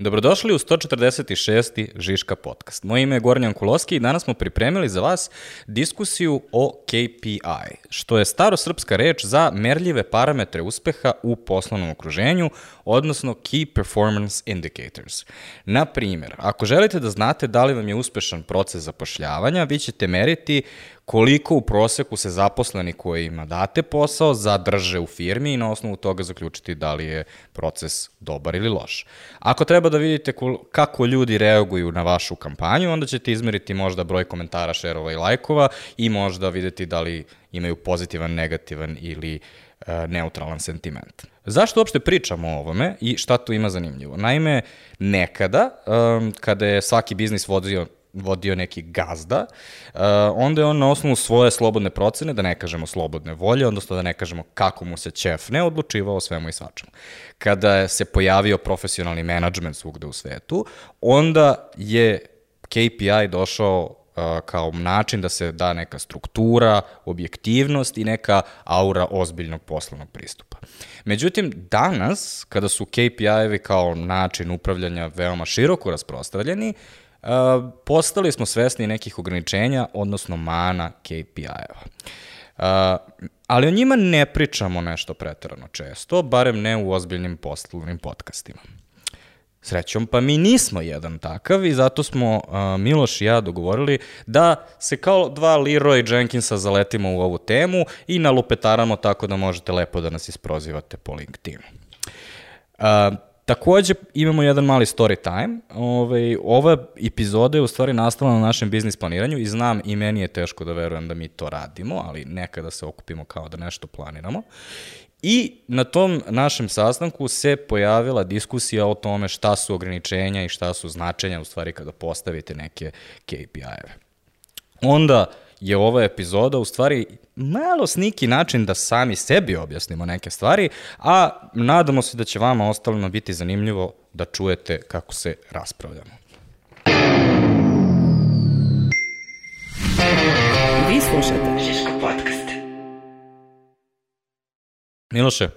Dobrodošli u 146. Žiška podcast. Moje ime je Gornjan Kuloski i danas smo pripremili za vas diskusiju o KPI, što je starosrpska reč za merljive parametre uspeha u poslovnom okruženju, odnosno Key Performance Indicators. Na primjer, ako želite da znate da li vam je uspešan proces zapošljavanja, vi ćete meriti koliko u proseku se zaposleni kojima date posao zadrže u firmi i na osnovu toga zaključiti da li je proces dobar ili loš. Ako treba da vidite kako ljudi reaguju na vašu kampanju, onda ćete izmeriti možda broj komentara, šerova i lajkova i možda videti da li imaju pozitivan, negativan ili e, neutralan sentiment. Zašto uopšte pričamo o ovome i šta tu ima zanimljivo? Naime, nekada, um, kada je svaki biznis vodio vodio neki gazda, uh, onda je on na osnovu svoje slobodne procene, da ne kažemo slobodne volje, odnosno da ne kažemo kako mu se ćef ne odlučivao svemu i svačemu. Kada se pojavio profesionalni menadžment svugde u svetu, onda je KPI došao uh, kao način da se da neka struktura, objektivnost i neka aura ozbiljnog poslovnog pristupa. Međutim, danas, kada su KPI-evi kao način upravljanja veoma široko rasprostravljeni, Uh, postali smo svesni nekih ograničenja, odnosno mana KPI-eva. Uh, ali o njima ne pričamo nešto pretarano često, barem ne u ozbiljnim poslovnim podcastima. Srećom, pa mi nismo jedan takav i zato smo uh, Miloš i ja dogovorili da se kao dva Leroy Jenkinsa zaletimo u ovu temu i nalupetaramo tako da možete lepo da nas isprozivate po LinkedInu. Uh, Takođe, imamo jedan mali story time. Ove, ovaj, ova epizoda je u stvari nastala na našem biznis planiranju i znam i meni je teško da verujem da mi to radimo, ali nekada se okupimo kao da nešto planiramo. I na tom našem sastanku se pojavila diskusija o tome šta su ograničenja i šta su značenja u stvari kada postavite neke KPI-eve. Onda je ova epizoda u stvari malo sniki način da sami sebi objasnimo neke stvari, a nadamo se da će vama ostalima biti zanimljivo da čujete kako se raspravljamo. Vi slušate Žiško podcast. Miloše,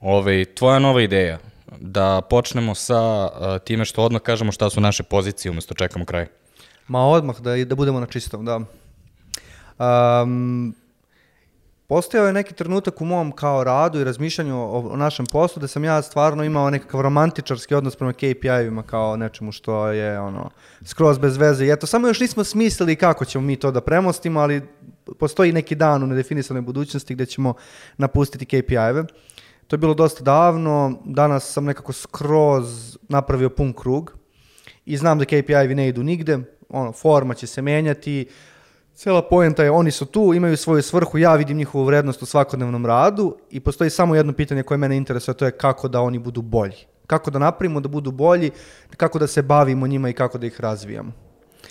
ovaj, tvoja nova ideja da počnemo sa uh, time što odmah kažemo šta su naše pozicije umesto čekamo kraj. Ma odmah da, da budemo na čistom, da. Um, postojao je neki trenutak u mom kao radu i razmišljanju o, o našem poslu da sam ja stvarno imao nekakav romantičarski odnos prema KPI-evima kao nečemu što je ono skroz bez veze. I eto, samo još nismo smislili kako ćemo mi to da premostimo, ali postoji neki dan u nedefinisanoj budućnosti gde ćemo napustiti KPI-eve. To je bilo dosta davno, danas sam nekako skroz napravio pun krug i znam da KPI-evi ne idu nigde, ono, forma će se menjati, uh, Cela poenta je, oni su tu, imaju svoju svrhu, ja vidim njihovu vrednost u svakodnevnom radu i postoji samo jedno pitanje koje mene interesuje, to je kako da oni budu bolji. Kako da napravimo da budu bolji, kako da se bavimo njima i kako da ih razvijamo.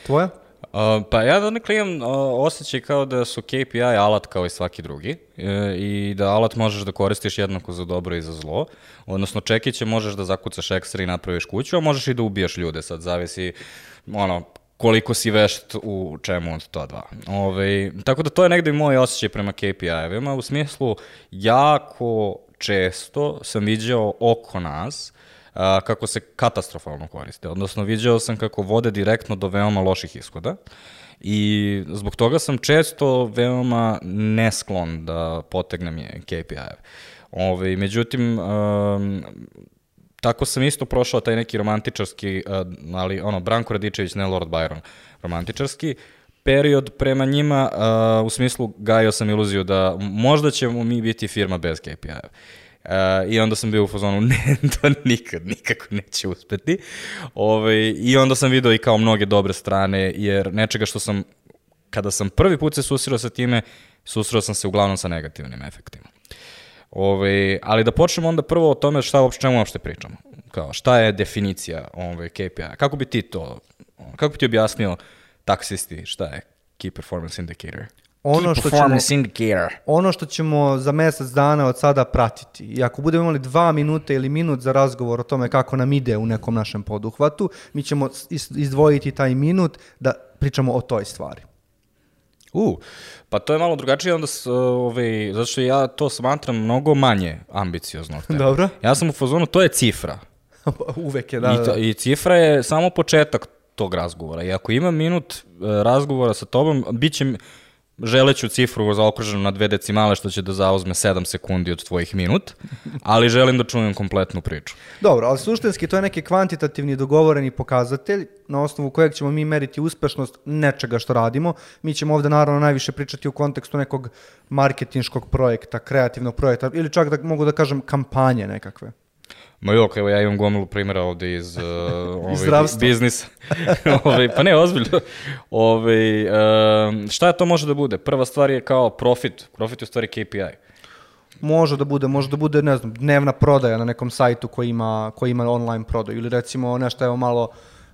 Tvoja? Uh, pa ja donekle imam uh, osjećaj kao da su KPI alat kao i svaki drugi uh, i da alat možeš da koristiš jednako za dobro i za zlo. Odnosno čekiće možeš da zakucaš ekstra i napraviš kuću, a možeš i da ubijaš ljude, sad zavisi ono, koliko si vešt u čemu od to dva. Ove, tako da to je negde i moj osjećaj prema KPI-evima, u smislu jako često sam viđao oko nas a, kako se katastrofalno koriste, odnosno viđao sam kako vode direktno do veoma loših ishoda i zbog toga sam često veoma nesklon da potegnem KPI-eve. Ove, međutim, um, tako sam isto prošao taj neki romantičarski, ali ono, Branko Radičević, ne Lord Byron, romantičarski, period prema njima, uh, u smislu gajio sam iluziju da možda ćemo mi biti firma bez KPI-a. Uh, I onda sam bio u fazonu, ne, to nikad, nikako neće uspeti. Ove, ovaj, I onda sam video i kao mnoge dobre strane, jer nečega što sam, kada sam prvi put se susirao sa time, susirao sam se uglavnom sa negativnim efektima. Ove, ali da počnemo onda prvo o tome šta uopšte čemu uopšte pričamo. Kao, šta je definicija ove, KPI? Kako bi ti to, kako bi ti objasnio taksisti šta je Key Performance Indicator? Ono Key što performance ćemo, indicator. Ono što ćemo za mesec dana od sada pratiti. I ako budemo imali dva minuta ili minut za razgovor o tome kako nam ide u nekom našem poduhvatu, mi ćemo izdvojiti taj minut da pričamo o toj stvari. U, pa to je malo drugačije onda, s, ovaj, zato što ja to smatram mnogo manje ambiciozno. Dobro. Ja sam u fazonu, to je cifra. Uvek je, da. I, da. to, I cifra je samo početak tog razgovora. I ako ima minut e, razgovora sa tobom, bit će želeću cifru zaokruženu na dve decimale, što će da zauzme 7 sekundi od tvojih minut, ali želim da čujem kompletnu priču. Dobro, ali suštinski to je neki kvantitativni dogovoreni pokazatelj na osnovu kojeg ćemo mi meriti uspešnost nečega što radimo. Mi ćemo ovde naravno najviše pričati u kontekstu nekog marketinškog projekta, kreativnog projekta ili čak da mogu da kažem kampanje nekakve. Ma jok, evo ja imam gomilu primjera ovde iz, uh, ovaj, biznisa. ovaj, pa ne, ozbiljno. Ovaj, um, šta to može da bude? Prva stvar je kao profit. Profit je u stvari KPI. Može da bude, može da bude, ne znam, dnevna prodaja na nekom sajtu koji ima, koji ima online prodaju ili recimo nešto evo malo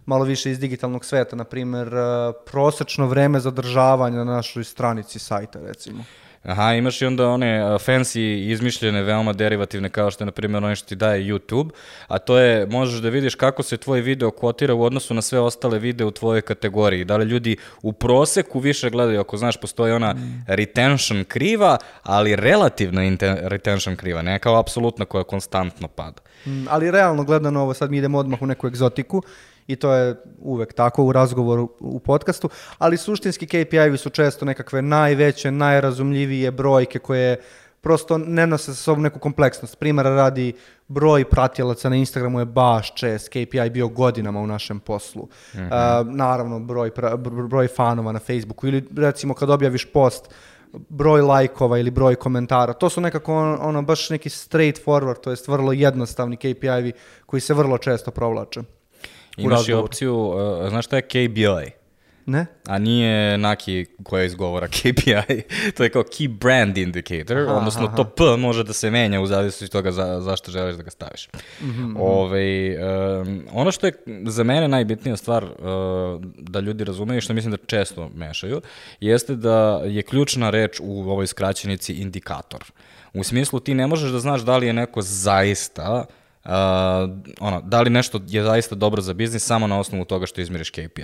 malo više iz digitalnog sveta, na primjer, uh, prosečno vreme zadržavanja na našoj stranici sajta, recimo. Aha, imaš i onda one fancy izmišljene, veoma derivativne, kao što je, na primjer, ono što ti daje YouTube, a to je, možeš da vidiš kako se tvoj video kvotira u odnosu na sve ostale videe u tvojoj kategoriji. Da li ljudi u proseku više gledaju, ako znaš, postoji ona mm. retention kriva, ali relativna retention kriva, ne kao apsolutna koja konstantno pada. Mm, ali realno gledano ovo, sad mi idemo odmah u neku egzotiku, i to je uvek tako u razgovoru u podcastu, ali suštinski KPI-vi su često nekakve najveće, najrazumljivije brojke koje prosto ne nose sa sobom neku kompleksnost. Primera radi, broj pratilaca na Instagramu je baš čest, KPI bio godinama u našem poslu. Mm -hmm. uh, naravno, broj, pra, broj fanova na Facebooku ili recimo kad objaviš post, broj lajkova ili broj komentara. To su nekako ono, ono baš neki straight forward, to jest vrlo jednostavni KPI-vi koji se vrlo često provlače. Imaš i opciju, uh, znaš šta je KBI? Ne? A nije Naki koja izgovora KPI, to je kao Key Brand Indicator, aha, odnosno aha. to P može da se menja u zavisnosti od toga za, zašto želiš da ga staviš. Mm -hmm. Ove, um, ono što je za mene najbitnija stvar uh, da ljudi razumeju, što mislim da često mešaju, jeste da je ključna reč u ovoj skraćenici indikator. U smislu ti ne možeš da znaš da li je neko zaista uh, Uh, ono, da li nešto je zaista dobro za biznis samo na osnovu toga što izmiriš KPI.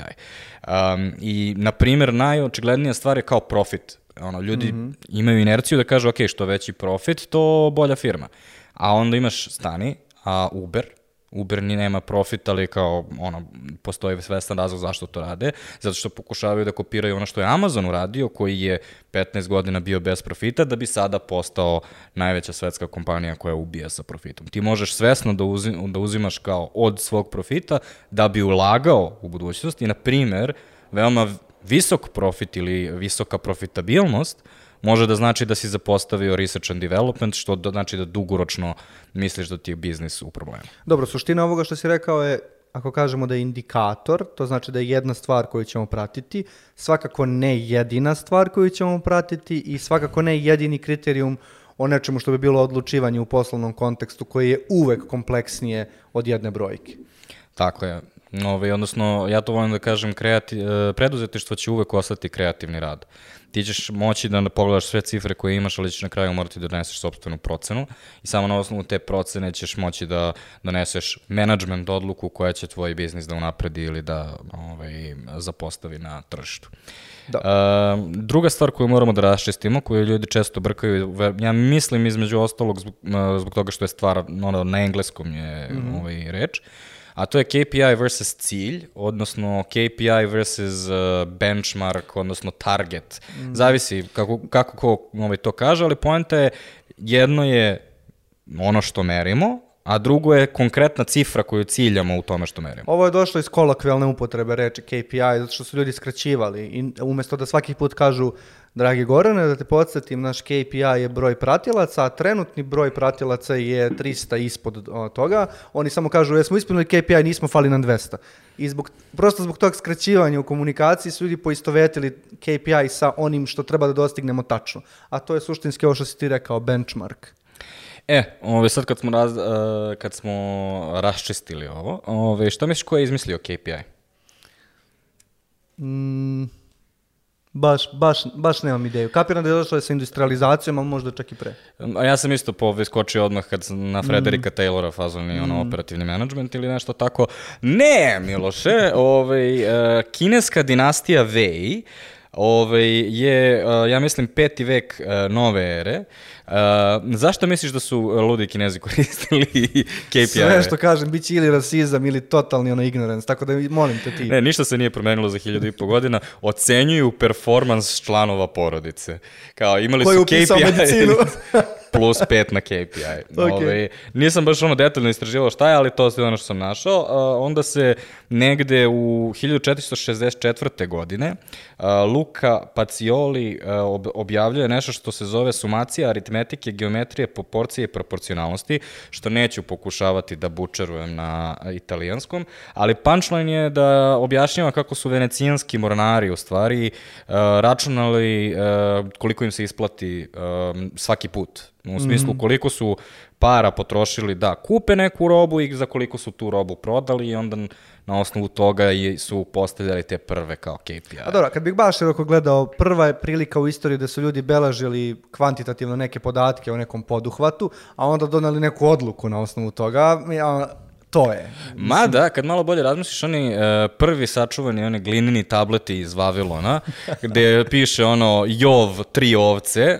Um, I, na primjer, najočiglednija stvar je kao profit. Ono, ljudi mm -hmm. imaju inerciju da kažu, ok, što veći profit, to bolja firma. A onda imaš stani, a Uber, Uber ni nema profit, ali kao, ono, postoji svestan razlog zašto to rade, zato što pokušavaju da kopiraju ono što je Amazon uradio, koji je 15 godina bio bez profita, da bi sada postao najveća svetska kompanija koja ubija sa profitom. Ti možeš svesno da, uzim, da uzimaš kao od svog profita da bi ulagao u budućnost i, na primer, veoma visok profit ili visoka profitabilnost može da znači da si zapostavio research and development, što da znači da dugoročno misliš da ti je biznis u problemu. Dobro, suština ovoga što si rekao je ako kažemo da je indikator, to znači da je jedna stvar koju ćemo pratiti, svakako ne jedina stvar koju ćemo pratiti i svakako ne jedini kriterijum o nečemu što bi bilo odlučivanje u poslovnom kontekstu koji je uvek kompleksnije od jedne brojke. Tako je. Ove, odnosno, ja to volim da kažem, kreati, e, preduzetištvo će uvek ostati kreativni rad. Ti ćeš moći da pogledaš sve cifre koje imaš, ali ćeš na kraju morati da doneseš sobstvenu procenu i samo na osnovu te procene ćeš moći da doneseš management odluku koja će tvoj biznis da unapredi ili da ovaj, zapostavi na tržištu. Da. Uh, druga stvar koju moramo da raščistimo, koju ljudi često brkaju, ja mislim između ostalog zbog, zbog toga što je stvar, ono, na engleskom je mm -hmm. ovaj reč, uh, a to je KPI versus cilj, odnosno KPI versus uh, benchmark, odnosno target. Mm. Zavisi kako, kako ko ovaj, to kaže, ali poenta je jedno je ono što merimo, a drugo je konkretna cifra koju ciljamo u tome što merimo. Ovo je došlo iz kolokvijalne upotrebe reči KPI, zato što su ljudi skraćivali i umesto da svaki put kažu Dragi Gorane, da te podsjetim, naš KPI je broj pratilaca, a trenutni broj pratilaca je 300 ispod toga. Oni samo kažu, jesmo ispunili KPI, nismo fali na 200. I zbog, prosto zbog tog skraćivanja u komunikaciji su ljudi poistovetili KPI sa onim što treba da dostignemo tačno. A to je suštinski ovo što si ti rekao, benchmark. E, ove, sad kad smo, raz, uh, kad smo raščistili ovo, ove, šta misliš ko je izmislio KPI? Mm, Baš, baš, baš nemam ideju. Kapiram da je došlo sa industrializacijom, ali možda čak i pre. A ja sam isto poviskočio odmah kad na Frederika mm. Taylora fazovni mm. ono, operativni management ili nešto tako. Ne, Miloše, ovaj, uh, kineska dinastija Wei ovaj, je, ja mislim, peti vek nove ere. Zašto misliš da su ludi kinezi koristili KPI? Sve što kažem, bit će ili rasizam ili totalni ono ignorance, tako da molim te ti. Ne, ništa se nije promenilo za hiljadu i po godina. Ocenjuju performans članova porodice. Kao, imali Ko je su upisao KPI. plus 5 na KPI. Ok. Ove, nisam baš ono detaljno istraživao šta je, ali to je ono što sam našao. A, onda se negde u 1464. godine a, Luka Pacioli a, ob, objavljuje nešto što se zove sumacija aritmetike, geometrije, proporcije i proporcionalnosti, što neću pokušavati da bučerujem na italijanskom, ali punchline je da objašnjava kako su venecijanski mornari u stvari računali koliko im se isplati svaki put. U smislu koliko su para potrošili da kupe neku robu i za koliko su tu robu prodali i onda na osnovu toga i su postavljali te prve kao KPI. A dobro, kad bih baš široko gledao, prva je prilika u istoriji da su ljudi beležili kvantitativno neke podatke o nekom poduhvatu, a onda donali neku odluku na osnovu toga. Ja, to je. Mada, kad malo bolje razmisliš, oni e, prvi sačuvani, oni glineni tableti iz Vavilona, gde piše ono, jov, tri ovce,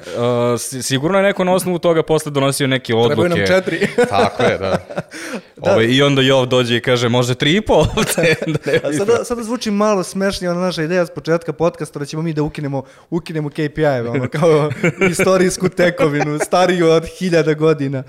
si- sigurno je neko na osnovu toga posle donosio neke odluke. Trebaju nam četiri. Tako je, da. Ove, I onda Jov dođe i kaže, može tri i po ovce. da ne A sada, sada zvuči malo smešnije ona naša ideja s početka podcasta da ćemo mi da ukinemo, ukinemo KPI-eve, ono, kao istorijsku tekovinu, stariju od hiljada godina.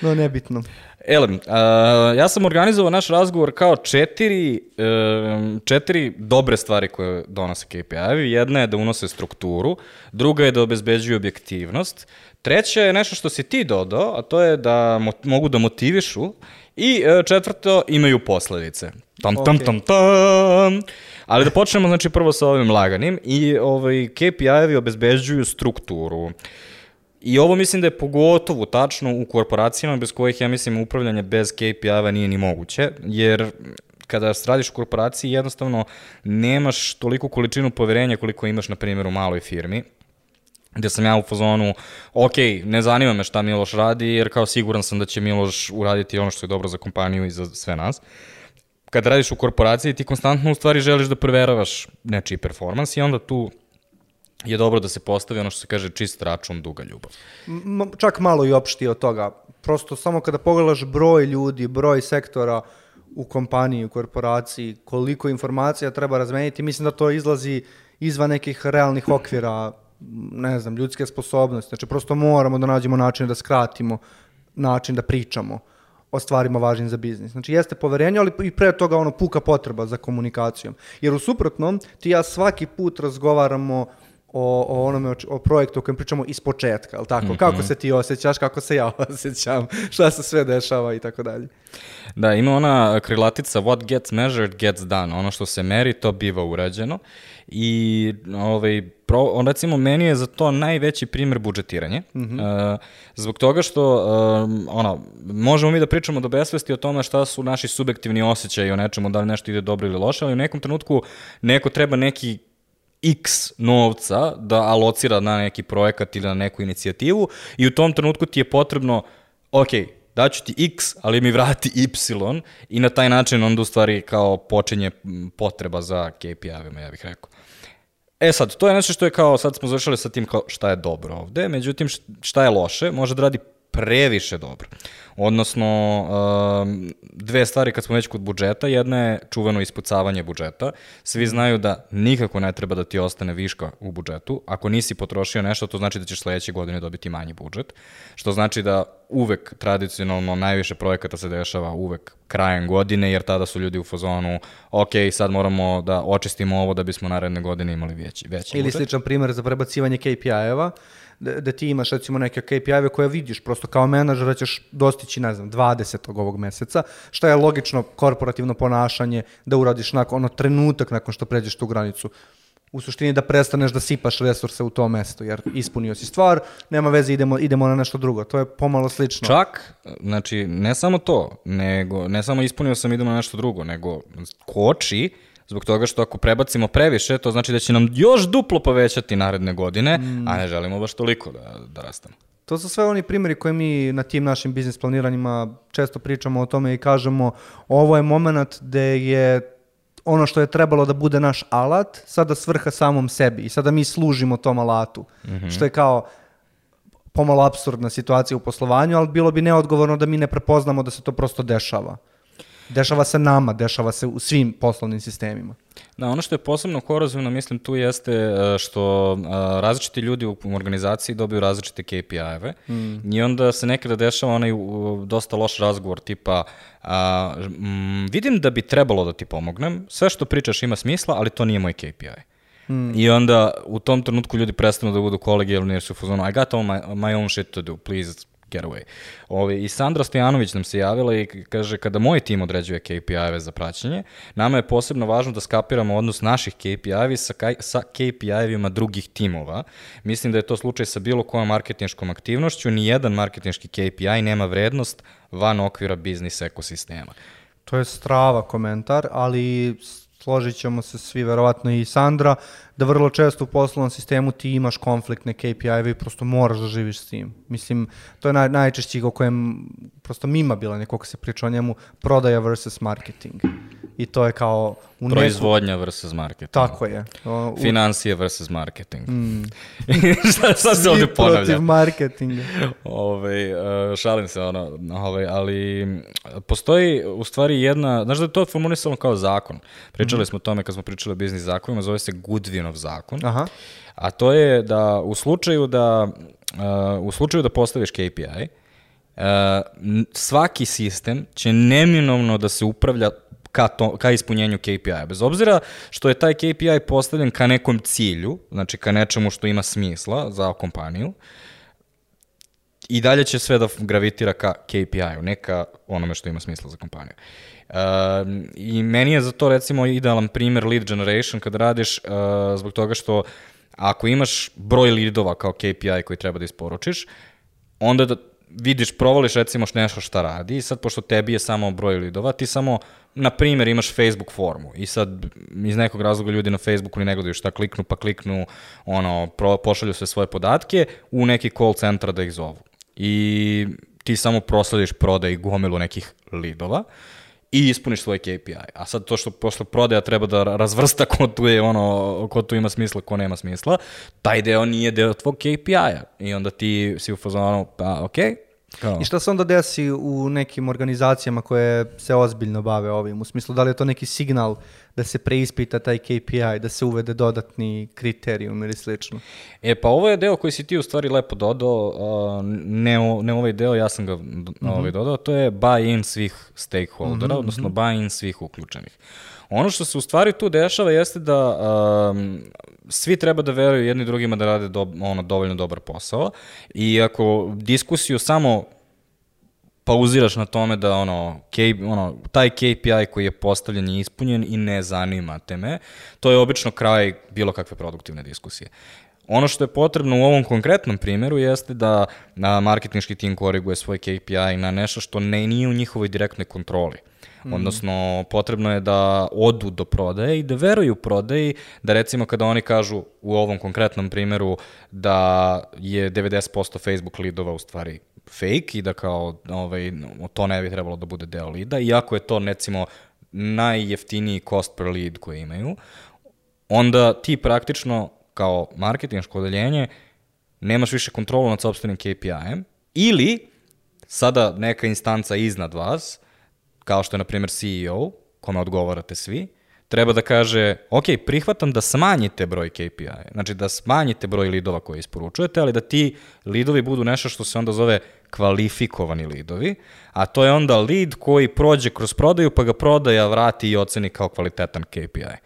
No, nebitno. Elem, a, ja sam organizovao naš razgovor kao četiri, em, četiri dobre stvari koje donose KPI-evi. Jedna je da unose strukturu, druga je da obezbeđuju objektivnost, treća je nešto što si ti dodao, a to je da mo mogu da motivišu i e, četvrto, imaju posledice. Tam, tam, Ok. tam, tam. Ali da počnemo, znači, prvo sa ovim laganim i ovaj, KPI-evi obezbeđuju strukturu. I ovo mislim da je pogotovo tačno u korporacijama bez kojih ja mislim upravljanje bez KPI-eva nije ni moguće, jer kada radiš u korporaciji jednostavno nemaš toliku količinu poverenja koliko imaš na primjer u maloj firmi, gde sam ja u fazonu, ok, ne zanima me šta Miloš radi, jer kao siguran sam da će Miloš uraditi ono što je dobro za kompaniju i za sve nas. Kada radiš u korporaciji, ti konstantno u stvari želiš da proveravaš nečiji performans i onda tu je dobro da se postavi ono što se kaže čist račun, duga ljubav. M- čak malo i opšti od toga. Prosto samo kada pogledaš broj ljudi, broj sektora u kompaniji, u korporaciji, koliko informacija treba razmeniti, mislim da to izlazi izvan nekih realnih okvira, ne znam, ljudske sposobnosti. Znači, prosto moramo da nađemo način da skratimo način da pričamo o stvarima važnim za biznis. Znači, jeste poverenje, ali i pre toga ono puka potreba za komunikacijom. Jer u suprotnom, ti ja svaki put razgovaramo o, o onome, o, projektu o kojem pričamo iz početka, jel tako? Kako se ti osjećaš, kako se ja osjećam, šta se sve dešava i tako dalje. Da, ima ona krilatica what gets measured gets done. Ono što se meri, to biva urađeno. I ovaj, pro, on, recimo, meni je za to najveći primjer budžetiranje. Mm -hmm. zbog toga što um, ono, možemo mi da pričamo do besvesti o tome šta su naši subjektivni osjećaji o nečemu, da li nešto ide dobro ili loše, ali u nekom trenutku neko treba neki x novca da alocira na neki projekat ili na neku inicijativu i u tom trenutku ti je potrebno, ok, daću ti x, ali mi vrati y i na taj način onda u stvari kao počinje potreba za KPI-evima, ja bih rekao. E sad, to je nešto što je kao, sad smo završili sa tim kao šta je dobro ovde, međutim šta je loše, može da radi previše dobro. Odnosno, um, dve stvari kad smo već kod budžeta, jedna je čuveno ispucavanje budžeta. Svi znaju da nikako ne treba da ti ostane viška u budžetu. Ako nisi potrošio nešto, to znači da ćeš sledeće godine dobiti manji budžet. Što znači da uvek tradicionalno najviše projekata se dešava uvek krajem godine, jer tada su ljudi u fazonu, ok, sad moramo da očistimo ovo da bismo naredne godine imali veći, veći Ili budžet. sličan primjer za prebacivanje KPI-eva, da, da ti imaš recimo neke KPI-eve koje vidiš prosto kao menadžer da ćeš dostići, ne znam, 20. ovog meseca, što je logično korporativno ponašanje da uradiš nakon, ono trenutak nakon što pređeš tu granicu. U suštini da prestaneš da sipaš resurse u to mesto, jer ispunio si stvar, nema veze, idemo, idemo na nešto drugo. To je pomalo slično. Čak, znači, ne samo to, nego, ne samo ispunio sam idemo na nešto drugo, nego koči, zbog toga što ako prebacimo previše, to znači da će nam još duplo povećati naredne godine, a ne želimo baš toliko da, da rastemo. To su sve oni primjeri koje mi na tim našim biznis planiranjima često pričamo o tome i kažemo ovo je moment gde je ono što je trebalo da bude naš alat, sada svrha samom sebi i sada mi služimo tom alatu. Što je kao pomalo absurdna situacija u poslovanju, ali bilo bi neodgovorno da mi ne prepoznamo da se to prosto dešava. Dešava se nama, dešava se u svim poslovnim sistemima. Da, ono što je posebno korozivno, mislim, tu jeste e, što a, različiti ljudi u organizaciji dobiju različite KPI-eve mm. i onda se nekada dešava onaj u, dosta loš razgovor tipa a, m, vidim da bi trebalo da ti pomognem, sve što pričaš ima smisla, ali to nije moj KPI. Mm. I onda u tom trenutku ljudi prestanu da budu kolegijalni jer su u fazonu I got all my, my own shit to do, please get away. Ove, I Sandra Stojanović nam se javila i kaže kada moj tim određuje KPI-eve za praćenje, nama je posebno važno da skapiramo odnos naših KPI-evi sa, sa KPI-evima drugih timova. Mislim da je to slučaj sa bilo kojom marketinškom aktivnošću, ni jedan marketinški KPI nema vrednost van okvira biznis ekosistema. To je strava komentar, ali složit ćemo se svi, verovatno i Sandra, da vrlo često u poslovnom sistemu ti imaš konfliktne KPI-eve i prosto moraš da živiš s tim. Mislim, to je naj, najčešći o kojem prosto mima bila nekoga se priča o njemu, prodaja versus marketing. I to je kao... U Proizvodnja neku... versus marketing. Tako je. O, u... Financije versus marketing. Mm. šta, šta se ovde ponavlja? protiv marketinga. Ove, uh, šalim se, ono, ove, ali postoji u stvari jedna, znaš da je to formulisano kao zakon. Pričali mm. smo o tome kad smo pričali o biznis zakonima, zove se Goodwinov zakon. Aha. A to je da u slučaju da, uh, u slučaju da postaviš KPI, uh, svaki sistem će neminovno da se upravlja ka, to, ka ispunjenju KPI-a. Bez obzira što je taj KPI postavljen ka nekom cilju, znači ka nečemu što ima smisla za kompaniju, i dalje će sve da gravitira ka KPI-u, ne ka onome što ima smisla za kompaniju. Uh, I meni je za to recimo idealan primer lead generation kad radiš uh, zbog toga što ako imaš broj leadova kao KPI koji treba da isporučiš, onda da vidiš, provališ recimo nešto šta radi i sad pošto tebi je samo broj lidova, ti samo, na primjer, imaš Facebook formu i sad iz nekog razloga ljudi na Facebooku ni ne gledaju šta kliknu, pa kliknu, ono, pro, pošalju sve svoje podatke u neki call centar da ih zovu. I ti samo proslediš prodaj gomilu nekih lidova i ispuniš svoj KPI. A sad to što posle prodaja treba da razvrsta ko tu je ono, ko tu ima smisla, ko nema smisla, taj deo nije deo tvog KPI-a. I onda ti si u fazonu, pa okej, okay, Kao. I šta se onda desi u nekim organizacijama koje se ozbiljno bave ovim? U smislu, da li je to neki signal da se preispita taj KPI, da se uvede dodatni kriterijum ili slično? E, pa ovo je deo koji si ti u stvari lepo dodao, uh, ne, ne ovaj deo, ja sam ga mm -hmm. ovaj dodao, to je buy-in svih stakeholdera, mm -hmm. odnosno buy-in svih uključenih. Ono što se u stvari tu dešava jeste da um, svi treba da veruju jedni drugima da rade do, ono, dovoljno dobar posao i ako diskusiju samo pauziraš na tome da ono, K, ono, taj KPI koji je postavljen je ispunjen i ne zanima te me, to je obično kraj bilo kakve produktivne diskusije. Ono što je potrebno u ovom konkretnom primjeru jeste da na marketinški tim koriguje svoj KPI na nešto što ne nije u njihovoj direktnoj kontroli. Mm. Odnosno, potrebno je da odu do prodaje i da veruju prodaji, da recimo kada oni kažu u ovom konkretnom primjeru da je 90% Facebook lidova u stvari fake i da kao ovaj, to ne bi trebalo da bude deo lida, iako je to recimo najjeftiniji cost per lead koji imaju, onda ti praktično kao marketinško odeljenje nemaš više kontrolu nad sobstvenim KPI-em ili sada neka instanca iznad vas kao što je, na primjer, CEO, kome odgovarate svi, treba da kaže, ok, prihvatam da smanjite broj KPI, znači da smanjite broj lidova koje isporučujete, ali da ti lidovi budu nešto što se onda zove kvalifikovani lidovi, a to je onda lead koji prođe kroz prodaju, pa ga prodaja vrati i oceni kao kvalitetan KPI.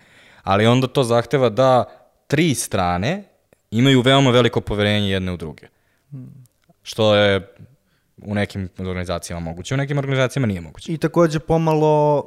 Ali onda to zahteva da tri strane imaju veoma veliko poverenje jedne u druge. Što je u nekim organizacijama moguće, u nekim organizacijama nije moguće. I takođe pomalo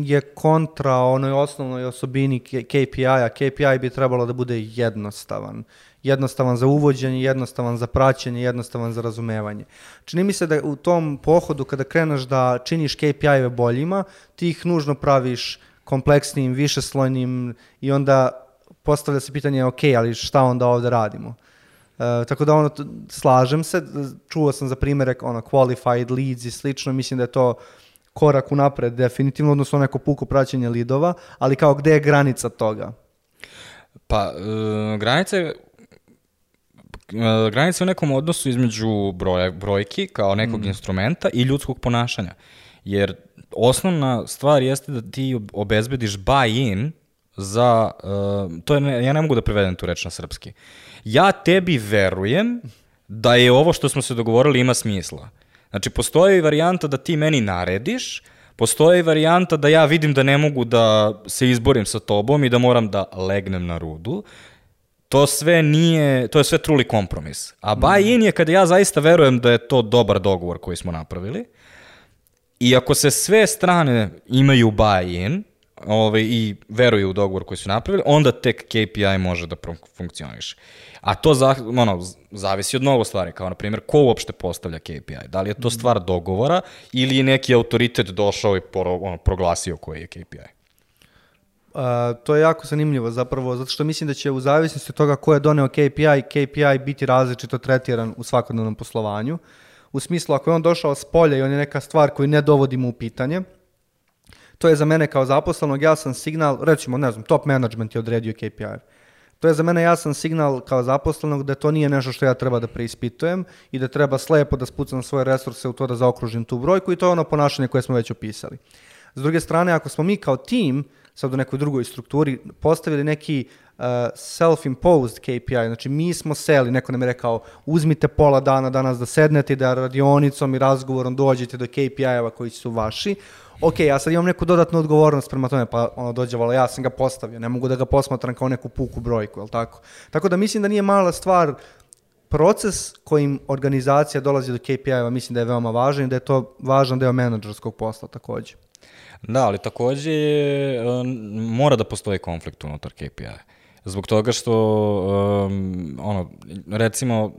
je kontra onoj osnovnoj osobini KPI-a. KPI bi trebalo da bude jednostavan. Jednostavan za uvođenje, jednostavan za praćenje, jednostavan za razumevanje. Čini mi se da u tom pohodu kada kreneš da činiš KPI-eve boljima, ti ih nužno praviš kompleksnim, višeslojnim i onda postavlja se pitanje, ok, ali šta onda ovde radimo? Uh, tako da ono, slažem se, čuo sam za primere ono, qualified leads i slično, mislim da je to korak unapred definitivno, odnosno neko puko praćenje lidova, ali kao gde je granica toga? Pa, e, granica je e, granica je u nekom odnosu između broja, brojki kao nekog mm. instrumenta i ljudskog ponašanja. Jer osnovna stvar jeste da ti obezbediš buy-in za, uh, to je, ja ne mogu da prevedem tu reč na srpski. Ja tebi verujem da je ovo što smo se dogovorili ima smisla. Znači, postoji varijanta da ti meni narediš, postoji varijanta da ja vidim da ne mogu da se izborim sa tobom i da moram da legnem na rudu. To sve nije, to je sve truli kompromis. A buy-in je kada ja zaista verujem da je to dobar dogovor koji smo napravili. I ako se sve strane imaju buy-in, ovaj, i veruju u dogovor koji su napravili, onda tek KPI može da funkcioniše. A to za, ono, zavisi od mnogo stvari, kao na primjer ko uopšte postavlja KPI. Da li je to stvar dogovora ili je neki autoritet došao i pro, ono, proglasio koji je KPI? Uh, to je jako zanimljivo zapravo, zato što mislim da će u zavisnosti od toga ko je doneo KPI, KPI biti različito tretiran u svakodnevnom poslovanju. U smislu, ako je on došao s polja i on je neka stvar koju ne dovodimo u pitanje, to je za mene kao zaposlenog jasan signal, recimo, ne znam, top management je odredio KPI. To je za mene jasan signal kao zaposlenog da to nije nešto što ja treba da preispitujem i da treba slepo da spucam svoje resurse u to da zaokružim tu brojku i to je ono ponašanje koje smo već opisali. S druge strane, ako smo mi kao tim, sad u nekoj drugoj strukturi, postavili neki uh, self-imposed KPI, znači mi smo seli, neko nam je rekao uzmite pola dana danas da sednete i da radionicom i razgovorom dođete do KPI-eva koji su vaši, ok, ja sad imam neku dodatnu odgovornost prema tome, pa ono dođe, vala, ja sam ga postavio, ne mogu da ga posmatram kao neku puku brojku, jel tako? Tako da mislim da nije mala stvar proces kojim organizacija dolazi do KPI-eva, mislim da je veoma važan i da je to važan deo menadžerskog posla takođe. Da, ali takođe um, mora da postoji konflikt unutar KPI-a. Zbog toga što, um, ono, recimo,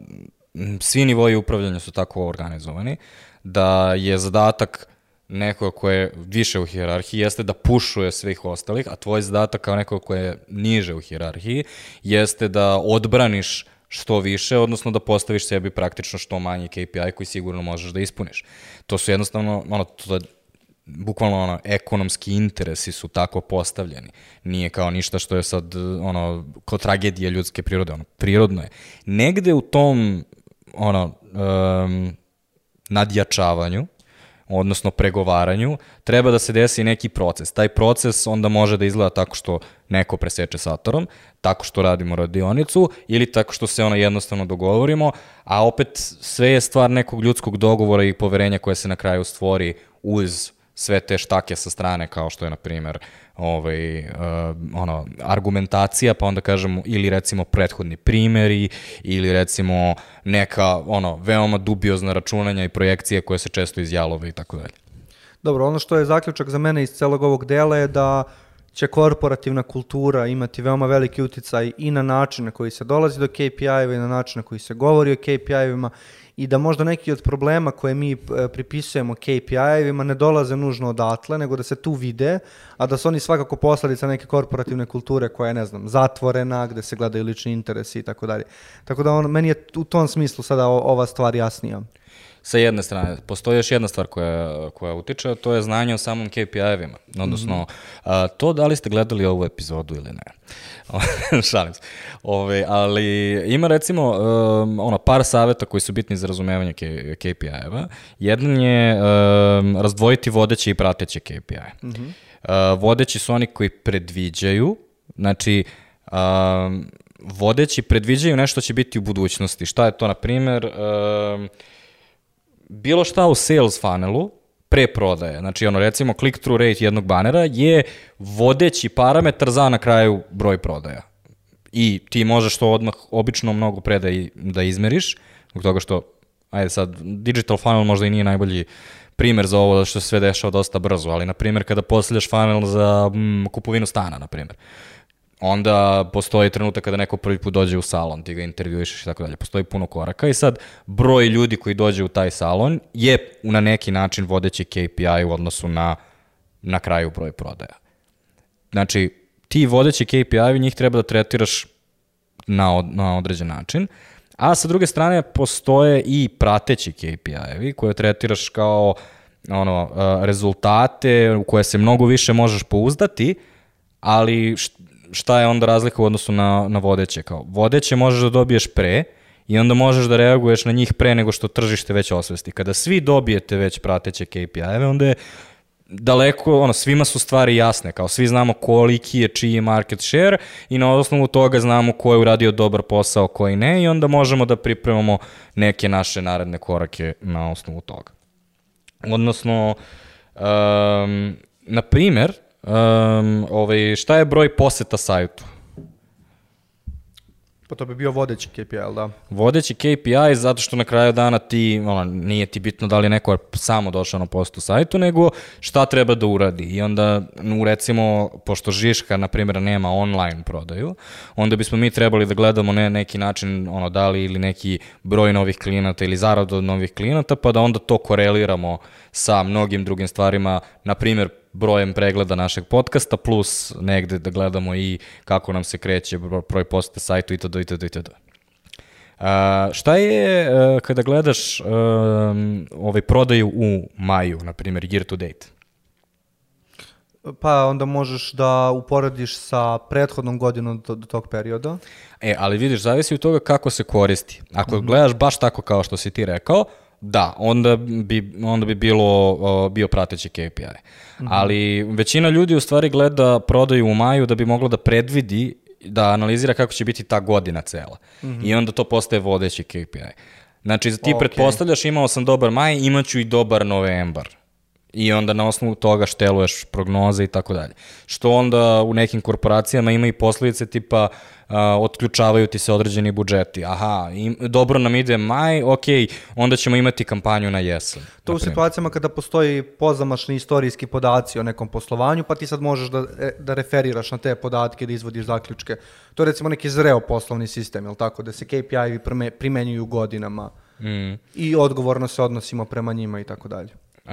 svi nivoji upravljanja su tako organizovani, da je zadatak neko ko je više u hijerarhiji jeste da pušuje svih ostalih, a tvoj zadatak kao neko ko je niže u hijerarhiji jeste da odbraniš što više, odnosno da postaviš sebi praktično što manji KPI koji sigurno možeš da ispuniš. To su jednostavno, ono, to, bukvalno ono, ekonomski interesi su tako postavljeni. Nije kao ništa što je sad, ono, kao tragedija ljudske prirode, ono, prirodno je. Negde u tom, ono, um, nadjačavanju, odnosno pregovaranju, treba da se desi neki proces. Taj proces onda može da izgleda tako što neko preseče satorom, tako što radimo radionicu ili tako što se ona jednostavno dogovorimo, a opet sve je stvar nekog ljudskog dogovora i poverenja koje se na kraju stvori uz sve te štake sa strane kao što je na primjer ovaj, uh, ono, argumentacija, pa onda kažemo ili recimo prethodni primeri ili recimo neka ono, veoma dubiozna računanja i projekcije koje se često izjalove i tako dalje. Dobro, ono što je zaključak za mene iz celog ovog dela je da će kultura imati veoma veliki uticaj i na način na koji se dolazi do KPI-eva i na način na koji se govori o KPI-evima i da možda neki od problema koje mi e, pripisujemo KPI-evima ne dolaze nužno odatle, nego da se tu vide, a da su oni svakako posledica neke korporativne kulture koja je, ne znam, zatvorena, gde se gledaju lični interesi i tako dalje. Tako da on, meni je u tom smislu sada ova stvar jasnija sa jedne strane. Postoji još jedna stvar koja, koja utiče, to je znanje o samom KPI-evima. Odnosno, mm -hmm. a, to da li ste gledali ovu epizodu ili ne. Šalim se. Ove, ali ima recimo um, ono, par saveta koji su bitni za razumevanje KPI-eva. Jedan je um, razdvojiti vodeće i prateće KPI-e. Mm -hmm. uh, vodeći su oni koji predviđaju, znači um, vodeći predviđaju nešto će biti u budućnosti. Šta je to, na primer, um, bilo šta u sales funnelu, pre prodaje, znači ono recimo click-through rate jednog banera je vodeći parametar za na kraju broj prodaja. I ti možeš to odmah obično mnogo pre da, da izmeriš, zbog toga što, ajde sad, digital funnel možda i nije najbolji primer za ovo što se sve dešava dosta brzo, ali na primjer kada postavljaš funnel za mm, kupovinu stana, na primjer onda postoji trenutak kada neko prvi put dođe u salon, ti ga intervjuišeš i tako dalje. Postoji puno koraka i sad broj ljudi koji dođe u taj salon je na neki način vodeći KPI u odnosu na, na kraju broj prodaja. Znači, ti vodeći KPI, njih treba da tretiraš na, od, na određen način, a sa druge strane postoje i prateći KPI-evi koje tretiraš kao ono, uh, rezultate u koje se mnogo više možeš pouzdati, ali šta je onda razlika u odnosu na, na vodeće? Kao, vodeće možeš da dobiješ pre i onda možeš da reaguješ na njih pre nego što tržište već osvesti. Kada svi dobijete već prateće KPI-eve, onda je daleko, ono, svima su stvari jasne, kao svi znamo koliki je čiji je market share i na osnovu toga znamo ko je uradio dobar posao, koji ne i onda možemo da pripremamo neke naše naredne korake na osnovu toga. Odnosno, um, na primer, um, ovaj, šta je broj poseta sajtu? Pa to bi bio vodeći KPI, jel da? Vodeći KPI zato što na kraju dana ti, ono, nije ti bitno da li je neko samo došao na postu sajtu, nego šta treba da uradi. I onda, u recimo, pošto Žiška, na primjer, nema online prodaju, onda bismo mi trebali da gledamo ne, neki način, ono, da li ili neki broj novih klijenata ili zaradu od novih klijenata, pa da onda to koreliramo sa mnogim drugim stvarima, na primjer, brojem pregleda našeg podcasta, plus negde da gledamo i kako nam se kreće broj posete sajtu itd. itd. itd. Uh, šta je uh, kada gledaš uh, ovaj prodaju u maju, na primjer year to date? Pa onda možeš da uporediš sa prethodnom godinom do, do tog perioda. E, ali vidiš, zavisi od toga kako se koristi. Ako mm -hmm. gledaš baš tako kao što si ti rekao, Da, onda bi, onda bi bilo, uh, bio prateći KPI. Mm -hmm. Ali većina ljudi u stvari gleda prodaju u maju da bi mogla da predvidi, da analizira kako će biti ta godina cela. Mm -hmm. I onda to postaje vodeći KPI. Znači, ti okay. pretpostavljaš imao sam dobar maj, imaću i dobar novembar i onda na osnovu toga šteluješ prognoze i tako dalje. Što onda u nekim korporacijama ima i posledice tipa uh, otključavaju ti se određeni budžeti. Aha, im, dobro nam ide maj, ok, onda ćemo imati kampanju na jesen. To u situacijama kada postoji pozamašni istorijski podaci o nekom poslovanju, pa ti sad možeš da, da referiraš na te podatke, da izvodiš zaključke. To je recimo neki zreo poslovni sistem, je tako? Da se KPI-vi primenjuju godinama mm. i odgovorno se odnosimo prema njima i tako dalje. E,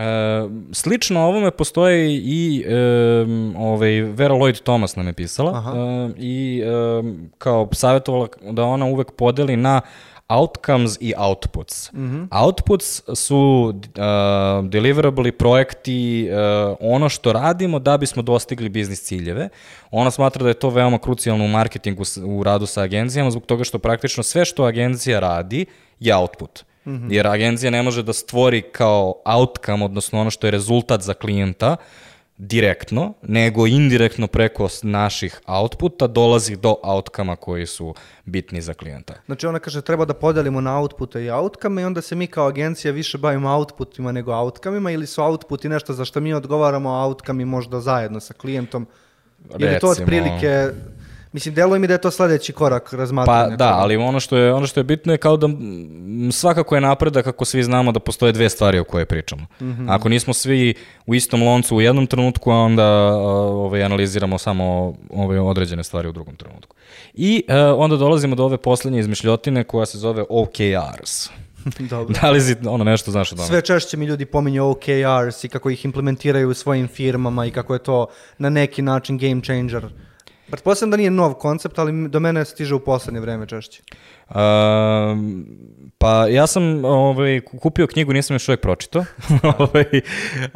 slično ovome postoji i e, ovaj, Vera Lloyd Thomas nam je pisala e, i e, kao savjetovala da ona uvek podeli na outcomes i outputs. Mm -hmm. Outputs su uh, deliverable projekti, uh, ono što radimo da bismo dostigli biznis ciljeve. Ona smatra da je to veoma krucijalno u marketingu u radu sa agencijama zbog toga što praktično sve što agencija radi je output. Mm -hmm. Jer agencija ne može da stvori kao outcome, odnosno ono što je rezultat za klijenta, direktno, nego indirektno preko naših outputa dolazi do outcome koji su bitni za klijenta. Znači ona kaže treba da podelimo na outpute i outcome i onda se mi kao agencija više bavimo outputima nego outcome-ima ili su outputi nešto za što mi odgovaramo, a outcome možda zajedno sa klijentom. Recimo, ili to otprilike Mislim, deluje mi da je to sledeći korak razmatranja. Pa da, ali ono što je, ono što je bitno je kao da svakako je napredak kako svi znamo da postoje dve stvari o koje pričamo. Mm -hmm. Ako nismo svi u istom loncu u jednom trenutku, a onda ovaj, analiziramo samo ove određene stvari u drugom trenutku. I uh, onda dolazimo do ove poslednje izmišljotine koja se zove OKRs. Dobro. Da li si ono nešto znaš o tome? Sve češće mi ljudi pominju OKRs i kako ih implementiraju u svojim firmama i kako je to na neki način game changer Pretpostavljam da nije nov koncept, ali do mene stiže u poslednje vreme češće. Uh, pa ja sam ovaj, kupio knjigu, nisam još uvijek pročito, ovaj, uh,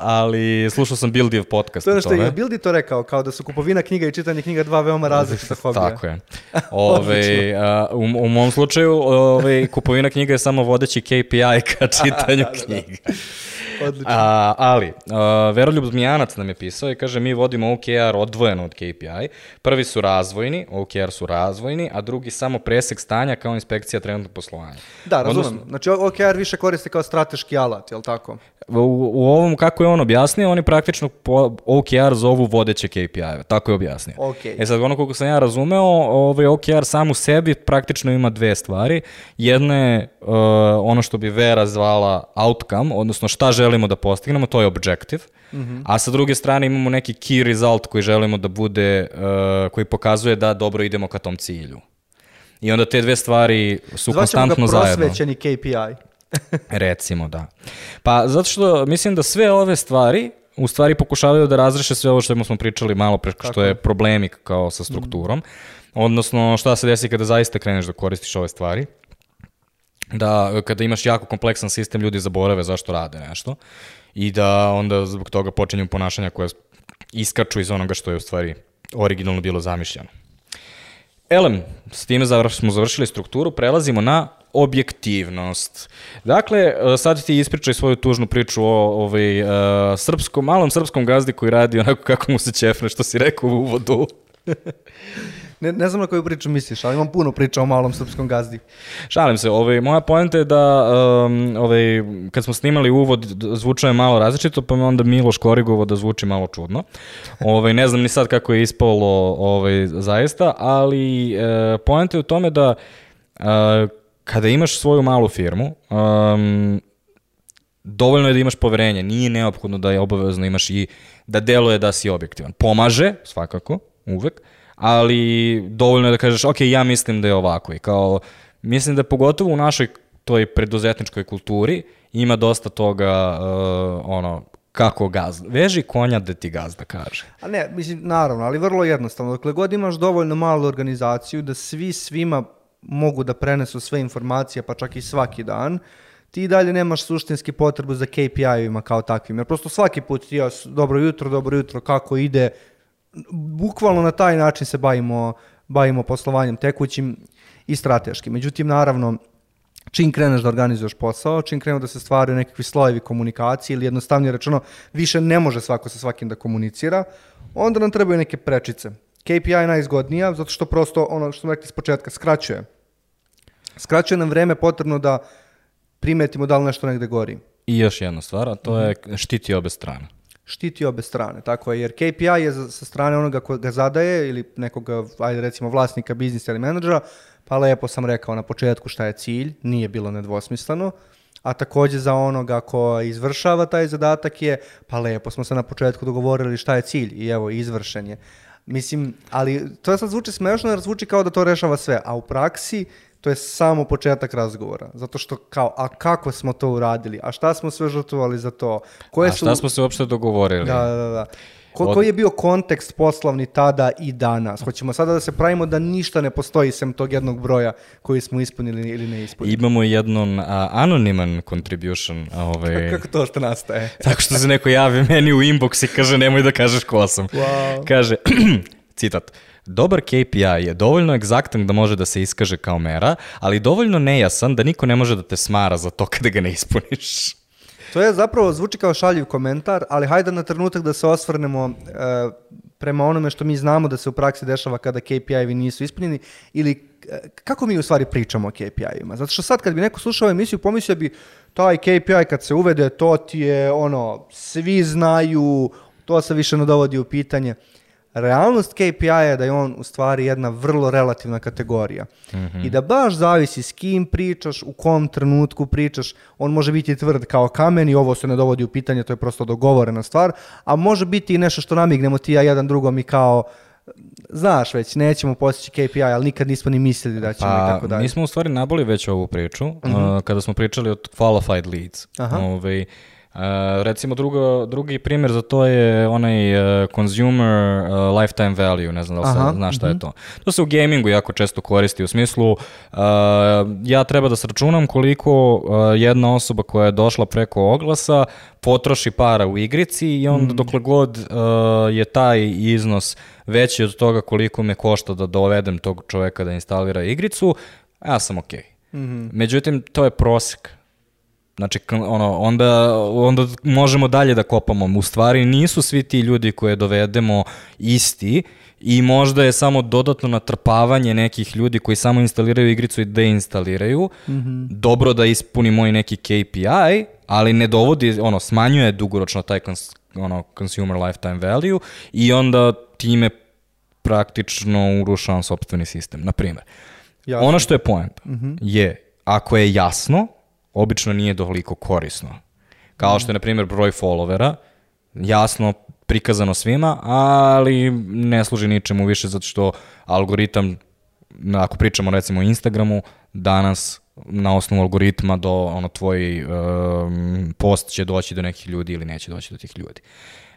ali slušao sam Bildijev podcast. To je što je Bildi to rekao, kao da su kupovina knjiga i čitanje knjiga dva veoma različita hobija. Tako je. Ove, uh, u, u mom slučaju ovaj, kupovina knjiga je samo vodeći KPI ka čitanju knjiga. Odlično. A, ali, uh, Veroljub Zmijanac nam je pisao i kaže mi vodimo OKR odvojeno od KPI. Prvi su razvojni, OKR su razvojni, a drugi samo presek stanja kao inspekcija trenutnog poslovanja. Da, razumem. Odnosno, znači OKR više koriste kao strateški alat, je li tako? U, u ovom, kako je on objasnio, oni praktično po OKR zovu vodeće KPI-eve, tako je objasnio. Okay. E sad, ono koliko sam ja razumeo, ovaj OKR sam u sebi praktično ima dve stvari. Jedna je uh, ono što bi Vera zvala outcome, odnosno šta želimo da postignemo, to je objective. Mm -hmm. A sa druge strane imamo neki key result koji želimo da bude, uh, koji pokazuje da dobro idemo ka tom cilju. I onda te dve stvari su Zvaćemo konstantno zajedno. Zvaćemo ga prosvećeni KPI. Recimo, da. Pa zato što mislim da sve ove stvari u stvari pokušavaju da razreše sve ovo što smo pričali malo pre, što je problemi kao sa strukturom. Mm. Odnosno, šta se desi kada zaista kreneš da koristiš ove stvari da kada imaš jako kompleksan sistem ljudi zaborave zašto rade nešto i da onda zbog toga počinju ponašanja koja iskaču iz onoga što je u stvari originalno bilo zamišljeno. Elem, s time smo završili strukturu, prelazimo na objektivnost. Dakle, e, sad ti ispričaj svoju tužnu priču o ovaj, uh, srpskom, malom srpskom gazdi koji radi onako kako mu se ćefne, što si rekao u uvodu. Ne, ne znam na koju priču misliš, ali imam puno priča o malom srpskom gazdi. Šalim se, ovaj, moja poenta je da um, ovaj, kad smo snimali uvod zvučao je malo različito, pa me onda Miloš korigovo da zvuči malo čudno. Ovaj, ne znam ni sad kako je ispalo ovaj, zaista, ali e, poenta je u tome da e, kada imaš svoju malu firmu, um, dovoljno je da imaš poverenje, nije neophodno da je obavezno imaš i da deluje da si objektivan. Pomaže, svakako, uvek, ali dovoljno je da kažeš, ok, ja mislim da je ovako i kao, mislim da pogotovo u našoj toj preduzetničkoj kulturi ima dosta toga, uh, ono, kako gazda. Veži konja da ti gazda kaže. A ne, mislim, naravno, ali vrlo jednostavno. Dokle god imaš dovoljno malu organizaciju da svi svima mogu da prenesu sve informacije, pa čak i svaki dan, ti i dalje nemaš suštinski potrebu za KPI-ovima kao takvim. Jer prosto svaki put ti ja, dobro jutro, dobro jutro, kako ide, bukvalno na taj način se bavimo, bavimo poslovanjem tekućim i strateškim. Međutim, naravno, čim kreneš da organizuješ posao, čim krenu da se stvaraju nekakvi slojevi komunikacije ili jednostavnije rečeno više ne može svako sa svakim da komunicira, onda nam trebaju neke prečice. KPI je najizgodnija zato što prosto ono što smo rekli s početka skraćuje. Skraćuje nam vreme potrebno da primetimo da li nešto negde gori. I još jedna stvar, a to je štiti obe strane. Štiti obe strane, tako je, jer KPI je sa strane onoga ko ga zadaje ili nekog, ajde recimo vlasnika biznisa ili menadžera, pa lepo sam rekao na početku šta je cilj, nije bilo nedvosmisleno, a takođe za onoga ko izvršava taj zadatak je, pa lepo smo se na početku dogovorili šta je cilj i evo, izvršen je. Mislim, ali to sad zvuči smešno jer zvuči kao da to rešava sve, a u praksi to je samo početak razgovora. Zato što kao, a kako smo to uradili? A šta smo sve žrtvovali za to? Koje A šta smo se uopšte dogovorili? Da, da, da. Ko, Od- koji je bio kontekst poslovni tada i danas? Hoćemo sada da se pravimo da ništa ne postoji sem tog jednog broja koji smo ispunili ili ne ispunili. Imamo jednon a, anoniman contribution, a, ovaj, Kako to što nastaje? tako što se neko javi meni u inbox i kaže nemoj da kažeš ko sam. Wow. Kaže, citat, Dobar KPI je dovoljno egzaktan da može da se iskaže kao mera, ali dovoljno nejasan da niko ne može da te smara za to kada ga ne ispuniš. To je zapravo zvuči kao šaljiv komentar, ali hajde na trenutak da se osvrnemo e, prema onome što mi znamo da se u praksi dešava kada KPI-evi nisu ispunjeni ili e, kako mi u stvari pričamo o KPI-evima. Zato što sad kad bi neko slušao emisiju pomislio bi taj KPI kad se uvede to ti je ono svi znaju, to se više ne dovodi u pitanje. Realnost KPI je da je on u stvari jedna vrlo relativna kategorija. I da baš zavisi s kim pričaš, u kom trenutku pričaš, on može biti tvrd kao kamen i ovo se ne dovodi u pitanje, to je prosto dogovorena stvar, a može biti i nešto što namignemo ti i ja jedan drugom i kao znaš već, nećemo postići KPI, ali nikad nismo ni mislili da ćemo i Pa, tako dalje. mi smo u stvari naboli već ovu priču, uh, kada smo pričali o qualified leads. Aha. Ovaj, uh, recimo drugo, drugi primjer za to je onaj uh, consumer uh, lifetime value, ne znam da li Aha, sad znaš šta je to. To se u gamingu jako često koristi u smislu uh, ja treba da sračunam koliko uh, jedna osoba koja je došla preko oglasa potroši para u igrici i onda dokle god uh, je taj iznos veći od toga koliko me košta da dovedem tog čoveka da instalira igricu, ja sam okej. Međutim, to je prosek. Znači, ono, onda, onda možemo dalje da kopamo. U stvari nisu svi ti ljudi koje dovedemo isti i možda je samo dodatno natrpavanje nekih ljudi koji samo instaliraju igricu i deinstaliraju. Dobro da ispuni moj neki KPI, ali ne dovodi, ono, smanjuje dugoročno taj cons, ono, consumer lifetime value i onda time praktično urušavam sobstveni sistem. Na primjer, Jasno. ono što je poenta je, ako je jasno, obično nije toliko korisno. Kao što je, na primjer, broj followera, jasno prikazano svima, ali ne služi ničemu više zato što algoritam, ako pričamo recimo o Instagramu, danas na osnovu algoritma do ono tvoj um, post će doći do nekih ljudi ili neće doći do tih ljudi.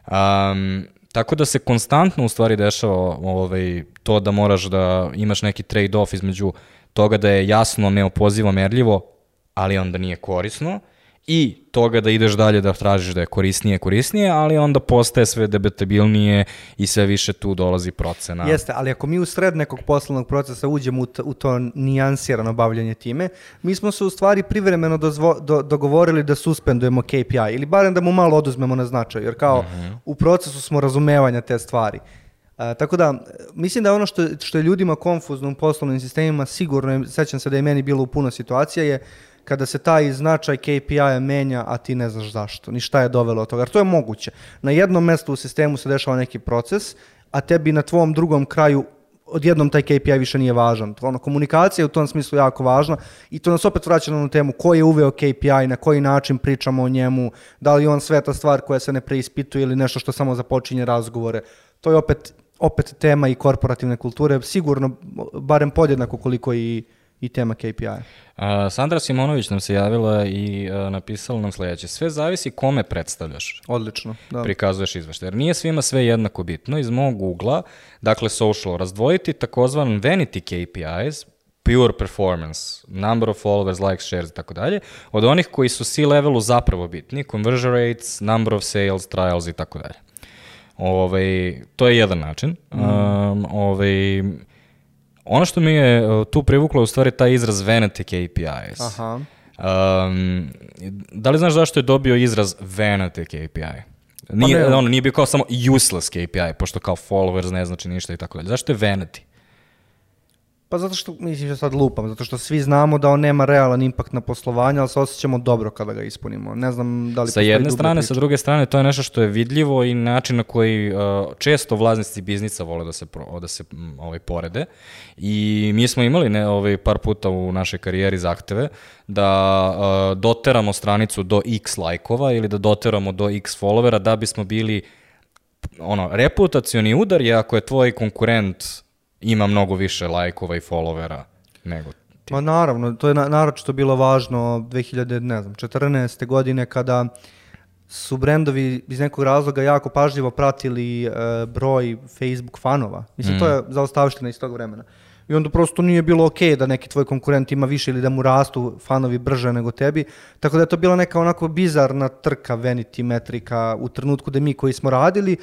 Um, tako da se konstantno u stvari dešava ovaj, to da moraš da imaš neki trade-off između toga da je jasno, neopozivo, merljivo, ali onda nije korisno i toga da ideš dalje da tražiš da je korisnije, korisnije, ali onda postaje sve debetabilnije i sve više tu dolazi procena. Jeste, ali ako mi u sred nekog poslovnog procesa uđemo u, u to nijansirano bavljanje time, mi smo se u stvari privremeno dozvo, do, dogovorili da suspendujemo KPI ili barem da mu malo oduzmemo na značaju, jer kao u procesu smo razumevanja te stvari. A, tako da, mislim da ono što, što je ljudima konfuzno u poslovnim sistemima, sigurno, sećam se da je meni bilo u puno situacija, je kada se taj značaj KPI-a menja, a ti ne znaš zašto, ni šta je dovelo od toga. Jer to je moguće. Na jednom mestu u sistemu se dešava neki proces, a tebi na tvom drugom kraju odjednom taj KPI više nije važan. Ono, komunikacija je u tom smislu jako važna i to nas opet vraća na onu temu ko je uveo KPI, na koji način pričamo o njemu, da li on sveta stvar koja se ne preispituje ili nešto što samo započinje razgovore. To je opet, opet tema i korporativne kulture, sigurno barem podjednako koliko i, i tema KPI. A, Sandra Simonović nam se javila i a, napisala nam sledeće. Sve zavisi kome predstavljaš. Odlično. Da. prikazuješ izveštaj. Jer nije svima sve jednako bitno. Iz mog ugla, dakle social, razdvojiti takozvan vanity KPIs, pure performance, number of followers, likes, shares i tako dalje, od onih koji su C-levelu zapravo bitni, conversion rates, number of sales, trials i tako dalje. Ovaj, to je jedan način. Um, ovaj, ono što mi je uh, tu privuklo je u stvari taj izraz vanity KPIs. Aha. Um, da li znaš zašto je dobio izraz vanity KPI? Nije, Pa ono, nije bio kao samo useless KPI, pošto kao followers ne znači ništa i tako dalje. Zašto je vanity? Pa zato što, mislim sad lupam, zato što svi znamo da on nema realan impakt na poslovanje, ali se osjećamo dobro kada ga ispunimo. Ne znam da li Sa jedne strane, priča. sa druge strane, to je nešto što je vidljivo i način na koji uh, često vlasnici biznisa vole da se, pro, da se mm, ovaj, porede. I mi smo imali ne, ovaj, par puta u našoj karijeri zahteve da uh, doteramo stranicu do x lajkova ili da doteramo do x followera da bismo bili ono, reputacioni udar je ako je tvoj konkurent ima mnogo više lajkova i followera nego ti. Ma naravno, to je na, naročito bilo važno 2000, ne znam, 14. godine kada su brendovi iz nekog razloga jako pažljivo pratili e, broj Facebook fanova. Mislim, to je zaostavština iz tog vremena. I onda prosto nije bilo okej da neki tvoj konkurent ima više ili da mu rastu fanovi brže nego tebi. Tako da je to bila neka onako bizarna trka vanity metrika u trenutku da mi koji smo radili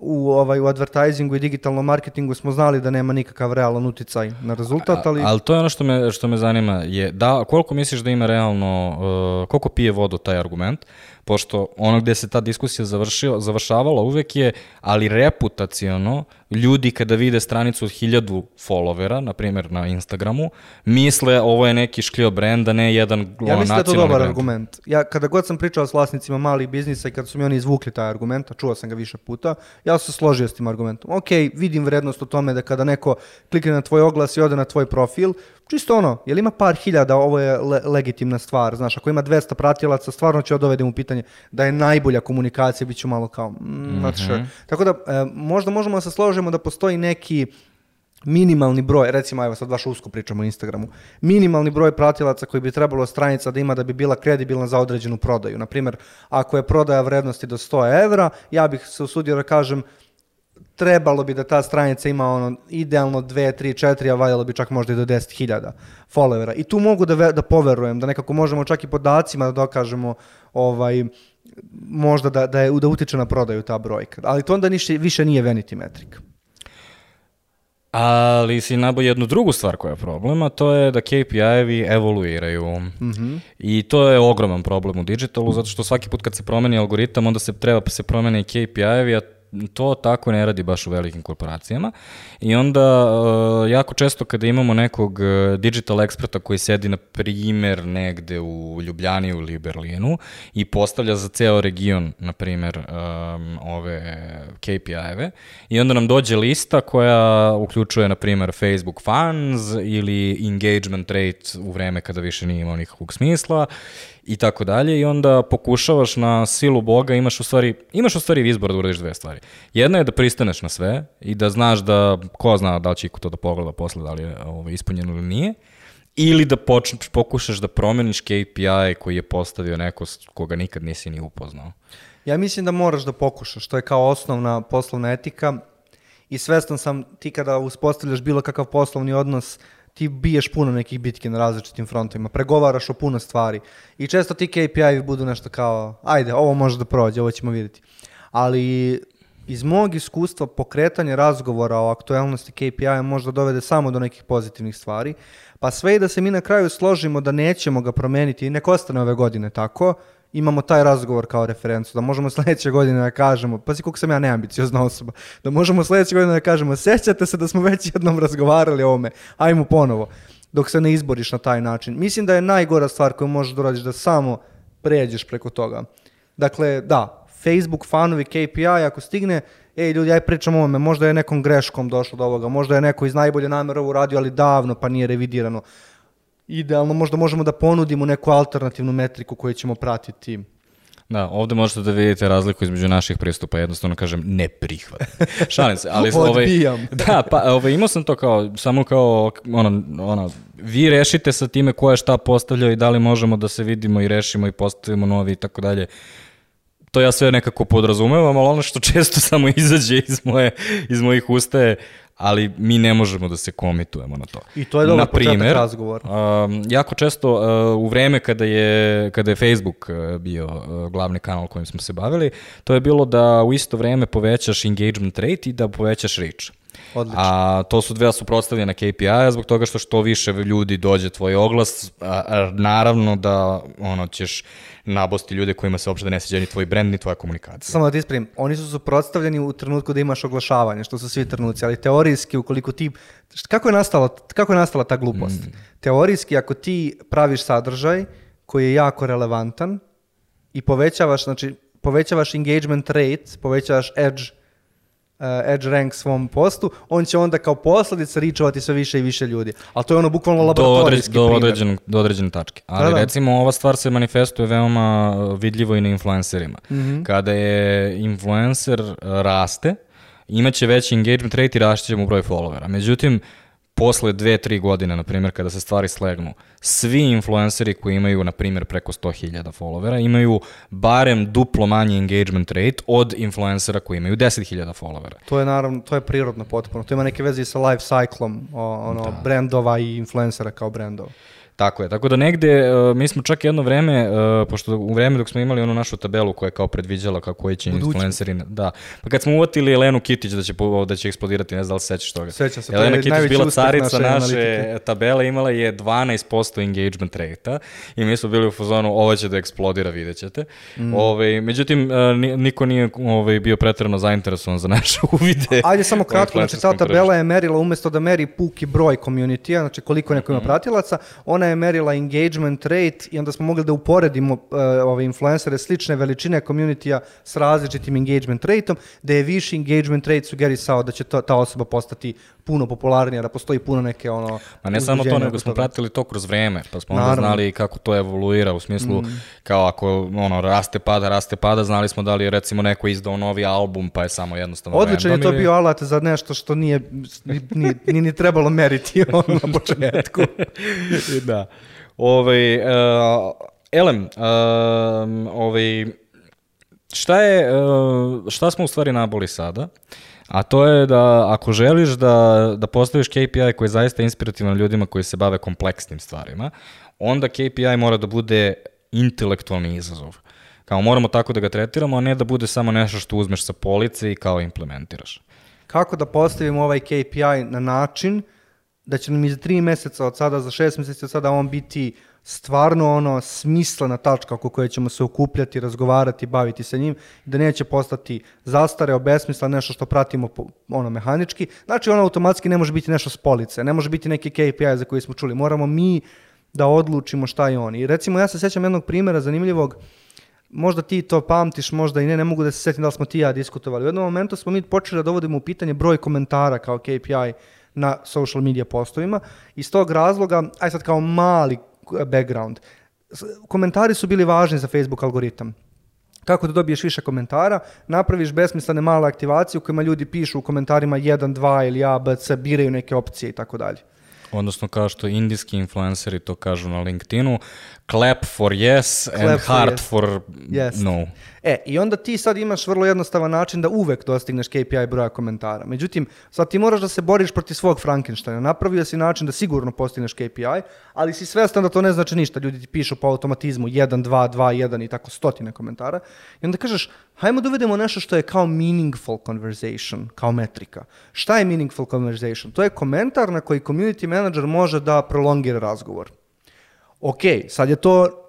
u, ovaj, u advertisingu i digitalnom marketingu smo znali da nema nikakav realan uticaj na rezultat, ali... Ali to je ono što me, što me zanima, je da, koliko misliš da ima realno, uh, koliko pije vodu taj argument, pošto ono gde se ta diskusija završila, završavala uvek je, ali reputaciono, ljudi kada vide stranicu od hiljadu followera, na primjer na Instagramu, misle ovo je neki šklio brend, a ne jedan Ja ono, mislim da je to nacionalni dobar brend. argument. Ja, kada god sam pričao s vlasnicima malih biznisa i kada su mi oni izvukli taj argument, a čuo sam ga više puta, ja sam se složio s tim argumentom. Ok, vidim vrednost u tome da kada neko klikne na tvoj oglas i ode na tvoj profil, čisto ono, jel ima par hiljada, ovo je le- legitimna stvar, znaš, ako ima 200 pratilaca, stvarno će dovedem u pitanje da je najbolja komunikacija, bit ću malo kao, mm, not sure. Tako da, e, možda možemo da se složimo da postoji neki minimalni broj, recimo evo sad baš usko pričamo o Instagramu, minimalni broj pratilaca koji bi trebalo stranica da ima da bi bila kredibilna za određenu prodaju. Na primjer, ako je prodaja vrednosti do 100 evra, ja bih se usudio da kažem trebalo bi da ta stranica ima ono idealno 2, 3, 4, a valjalo bi čak možda i do 10.000 followera. I tu mogu da, da poverujem, da nekako možemo čak i podacima da dokažemo ovaj, možda da, da, je, da utiče na prodaju ta brojka. Ali to onda niše, više nije vanity metric. Ali si nabao jednu drugu stvar koja je problem, a to je da KPI-evi evoluiraju. I to je ogroman problem u digitalu, zato što svaki put kad se promeni algoritam, onda se treba se promene i KPI-evi, a to tako ne radi baš u velikim korporacijama. I onda uh, jako često kada imamo nekog uh, digital eksperta koji sedi na primer negde u Ljubljani ili Berlinu i postavlja za ceo region, na primer, um, ove KPI-eve i onda nam dođe lista koja uključuje, na primer, Facebook fans ili engagement rate u vreme kada više nije imao nikakvog smisla i tako dalje i onda pokušavaš na silu Boga, imaš u stvari, imaš u stvari izbor da uradiš dve stvari. Jedna je da pristaneš na sve i da znaš da, ko zna da li će to da pogleda posle, da li je ovo, ispunjeno ili nije, ili da počneš, pokušaš da promeniš KPI koji je postavio neko koga nikad nisi ni upoznao. Ja mislim da moraš da pokušaš, to je kao osnovna poslovna etika i svestan sam ti kada uspostavljaš bilo kakav poslovni odnos, ti biješ puno nekih bitki na različitim frontovima, pregovaraš o puno stvari i često ti KPI budu nešto kao, ajde, ovo može da prođe, ovo ćemo vidjeti. Ali iz mog iskustva pokretanje razgovora o aktualnosti KPI možda dovede samo do nekih pozitivnih stvari, pa sve i da se mi na kraju složimo da nećemo ga promeniti i nek ostane ove godine tako, imamo taj razgovor kao referencu, da možemo sljedeće godine da kažemo, pa si koliko sam ja neambiciozna osoba, da možemo sljedeće godine da kažemo, sećate se da smo već jednom razgovarali o ovome, ajmo ponovo, dok se ne izboriš na taj način. Mislim da je najgora stvar koju možeš da uradiš da samo pređeš preko toga. Dakle, da, Facebook fanovi KPI, ako stigne, ej ljudi, aj pričamo o ovome, možda je nekom greškom došlo do ovoga, možda je neko iz najbolje namjera ovo uradio, ali davno pa nije revidirano. Idealno možda možemo da ponudimo neku alternativnu metriku koju ćemo pratiti. Da, ovde možete da vidite razliku između naših pristupa, jednostavno kažem ne prihvat. Šalim se, ali ovaj, Odbijam. da, pa ovaj, imao sam to kao, samo kao, ono, ono, vi rešite sa time ko je šta postavljao i da li možemo da se vidimo i rešimo i postavimo novi i tako dalje. To ja sve nekako podrazumevam, ali ono što često samo izađe iz, moje, iz mojih usta je ali mi ne možemo da se komitujemo na to. I to je dobar početak primer, razgovora. Um, jako često uh, u vreme kada je, kada je Facebook uh, bio uh, glavni kanal kojim smo se bavili, to je bilo da u isto vreme povećaš engagement rate i da povećaš reach. Odlično. A to su dve suprotstavljena KPI-a zbog toga što što više ljudi dođe tvoj oglas, a, a, naravno da ono ćeš nabosti ljude kojima se uopšte ne sviđa ni tvoj brand ni tvoja komunikacija. Samo da ti ispravim, oni su suprotstavljeni u trenutku da imaš oglašavanje, što su svi trenuci, ali teorijski ukoliko ti, kako je nastala, kako je nastala ta glupost? Teorijski ako ti praviš sadržaj koji je jako relevantan i povećavaš, znači, povećavaš engagement rate, povećavaš edge, edge rank svom postu, on će onda kao posljedica ričovati sve više i više ljudi. Ali to je ono bukvalno do, laboratorijski do, primjer. određenog, do određene tačke. Ali Da, da. recimo ova stvar se manifestuje veoma uh, vidljivo i na influencerima. Mhm. Kada je influencer uh, raste, imaće veći engagement rate i rašće mu broj followera. Međutim, posle dve, tri godine, na primjer, kada se stvari slegnu, svi influenceri koji imaju, na primjer, preko 100.000 followera, imaju barem duplo manji engagement rate od influencera koji imaju 10.000 followera. To je naravno, to je prirodno potpuno. To ima neke veze i sa life cyclom, o, ono, brendova i influencera kao brendova. Tako je, tako da negde, uh, mi smo čak jedno vreme, uh, pošto u vreme dok smo imali onu našu tabelu koja je kao predviđala kako koji će Budućnost. influenceri, da, pa kad smo uvatili Elenu Kitić da će, da će eksplodirati, ne znam da li se sećaš toga. Sećam se, to Elena je Kitić bila carica naše naše, analitike. tabele, imala je 12% engagement rate i mi smo bili u fazonu, ovo će da eksplodira, vidjet ćete. Mm. Ovaj, međutim, ni- niko nije ovaj, bio pretredno zainteresovan za naše uvide. Ajde samo kratko, znači ta tabela je merila umjesto da meri puki broj community znači koliko neko ima pratilaca, ona je merila engagement rate i onda smo mogli da uporedimo uh, ove influencere slične veličine community s različitim engagement rateom, da je viši engagement rate sugerisao da će to, ta osoba postati puno popularnija, da postoji puno neke ono... Ma ne samo to, nego smo pratili to kroz vreme, pa smo onda Naravno. znali kako to evoluira u smislu kao ako ono raste pada, raste pada, znali smo da li je recimo neko izdao novi album pa je samo jednostavno Odličan je to ili- bio alat za nešto što nije ni, ni, ni, ni trebalo meriti ono na početku. da. Ovaj, uh, Elem, um, ovaj, šta je, uh, šta smo u stvari naboli sada? A to je da ako želiš da, da postaviš KPI koji je zaista inspirativan ljudima koji se bave kompleksnim stvarima, onda KPI mora da bude intelektualni izazov. Kao moramo tako da ga tretiramo, a ne da bude samo nešto što uzmeš sa police i kao implementiraš. kako da postavimo ovaj KPI na način da će nam i za tri mjeseca od sada, za šest mjeseci od sada on biti stvarno ono smislena tačka oko koje ćemo se okupljati, razgovarati, baviti sa njim, da neće postati zastareo, besmisla, nešto što pratimo po- ono mehanički. Znači ono automatski ne može biti nešto s police, ne može biti neki KPI za koji smo čuli. Moramo mi da odlučimo šta je on. I recimo ja se sjećam jednog primjera zanimljivog, možda ti to pamtiš, možda i ne, ne mogu da se sjetim da li smo ti ja diskutovali. U jednom momentu smo mi počeli da dovodimo u pitanje broj komentara kao KPI na social media postovima. Iz tog razloga, aj sad kao mali background, komentari su bili važni za Facebook algoritam. Kako da dobiješ više komentara, napraviš besmislene male aktivacije u kojima ljudi pišu u komentarima 1, 2 ili A, B, C, biraju neke opcije i tako dalje. Odnosno kao što indijski influenceri to kažu na LinkedInu, clap for yes and Clap for heart yes. for Yes. no. E, i onda ti sad imaš vrlo jednostavan način da uvek dostigneš KPI broja komentara. Međutim, sad ti moraš da se boriš protiv svog Frankensteina. Napravio si način da sigurno postigneš KPI, ali si svestan da to ne znači ništa. Ljudi ti pišu po automatizmu 1, 2, 2, 1 i tako stotine komentara. I onda kažeš, hajmo da uvedemo nešto što je kao meaningful conversation, kao metrika. Šta je meaningful conversation? To je komentar na koji community manager može da prolongira razgovor. Ok, sad je to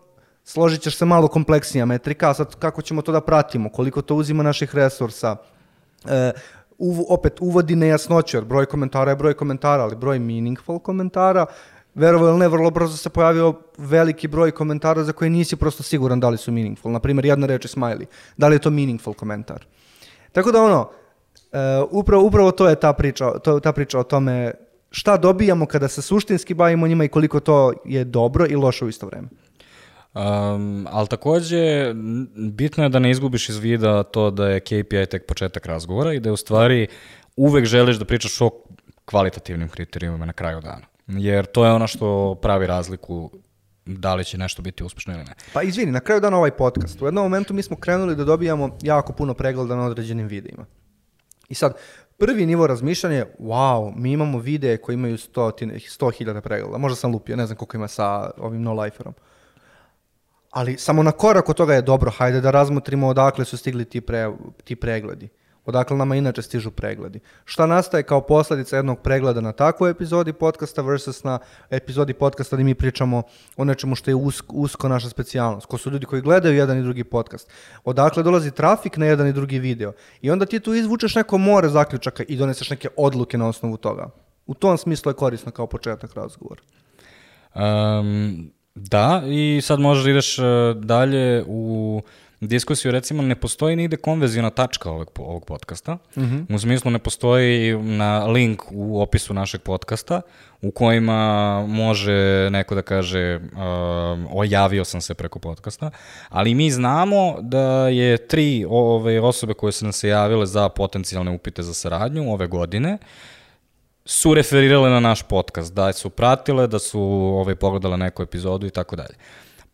složit ćeš se malo kompleksnija metrika, a sad kako ćemo to da pratimo, koliko to uzima naših resursa, e, uv, opet uvodi nejasnoće, jer broj komentara je broj komentara, ali broj meaningful komentara, verovo ili ne, vrlo brzo se pojavio veliki broj komentara za koje nisi prosto siguran da li su meaningful. Naprimjer, jedna reč je smiley. Da li je to meaningful komentar? Tako da ono, uh, upravo, upravo to je ta priča, to, ta priča o tome šta dobijamo kada se suštinski bavimo njima i koliko to je dobro i loše u isto vreme. Um, ali takođe, bitno je da ne izgubiš iz vida to da je KPI tek početak razgovora i da je u stvari uvek želiš da pričaš o kvalitativnim kriterijumima na kraju dana. Jer to je ono što pravi razliku da li će nešto biti uspešno ili ne. Pa izvini, na kraju dana ovaj podcast. U jednom momentu mi smo krenuli da dobijamo jako puno pregleda na određenim videima. I sad, prvi nivo razmišljanja je, wow, mi imamo videe koji imaju 100.000 100 pregleda. Možda sam lupio, ne znam koliko ima sa ovim no-liferom. Ali samo na korak od toga je dobro, hajde da razmotrimo odakle su stigli ti, pre, ti pregledi. Odakle nama inače stižu pregledi. Šta nastaje kao posledica jednog pregleda na takvoj epizodi podcasta versus na epizodi podcasta gdje mi pričamo o nečemu što je usko, usko naša specijalnost. Ko su ljudi koji gledaju jedan i drugi podcast. Odakle dolazi trafik na jedan i drugi video. I onda ti tu izvučeš neko more zaključaka i doneseš neke odluke na osnovu toga. U tom smislu je korisno kao početak razgovora. Um, Da, i sad možeš da ideš uh, dalje u diskusiju, recimo ne postoji nigde konvezijona tačka ovog, ovog podcasta, mm -hmm. u smislu ne postoji na link u opisu našeg podcasta u kojima može neko da kaže uh, ojavio sam se preko podcasta, ali mi znamo da je tri ove osobe koje su nam se javile za potencijalne upite za saradnju ove godine, su referirale na naš podcast, da su pratile, da su ovaj, pogledale neku epizodu i tako dalje.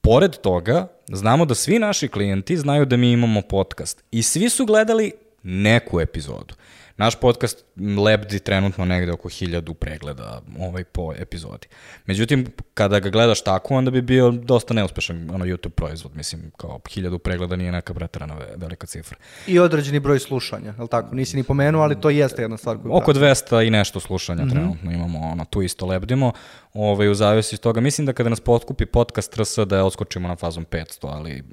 Pored toga, znamo da svi naši klijenti znaju da mi imamo podcast i svi su gledali neku epizodu. Naš podcast lebdi trenutno negde oko hiljadu pregleda ovaj, po epizodi. Međutim, kada ga gledaš tako, onda bi bio dosta neuspešan ono, YouTube proizvod. Mislim, kao hiljadu pregleda nije neka pretarana velika cifra. I određeni broj slušanja, je li tako? Nisi ni pomenuo, ali to jeste jedna stvar koju Oko 200 i nešto slušanja mm -hmm. trenutno imamo, ono, tu isto lebdimo. Ovaj, u zavisi iz toga, mislim da kada nas potkupi podcast RS da je odskočimo na fazom 500, ali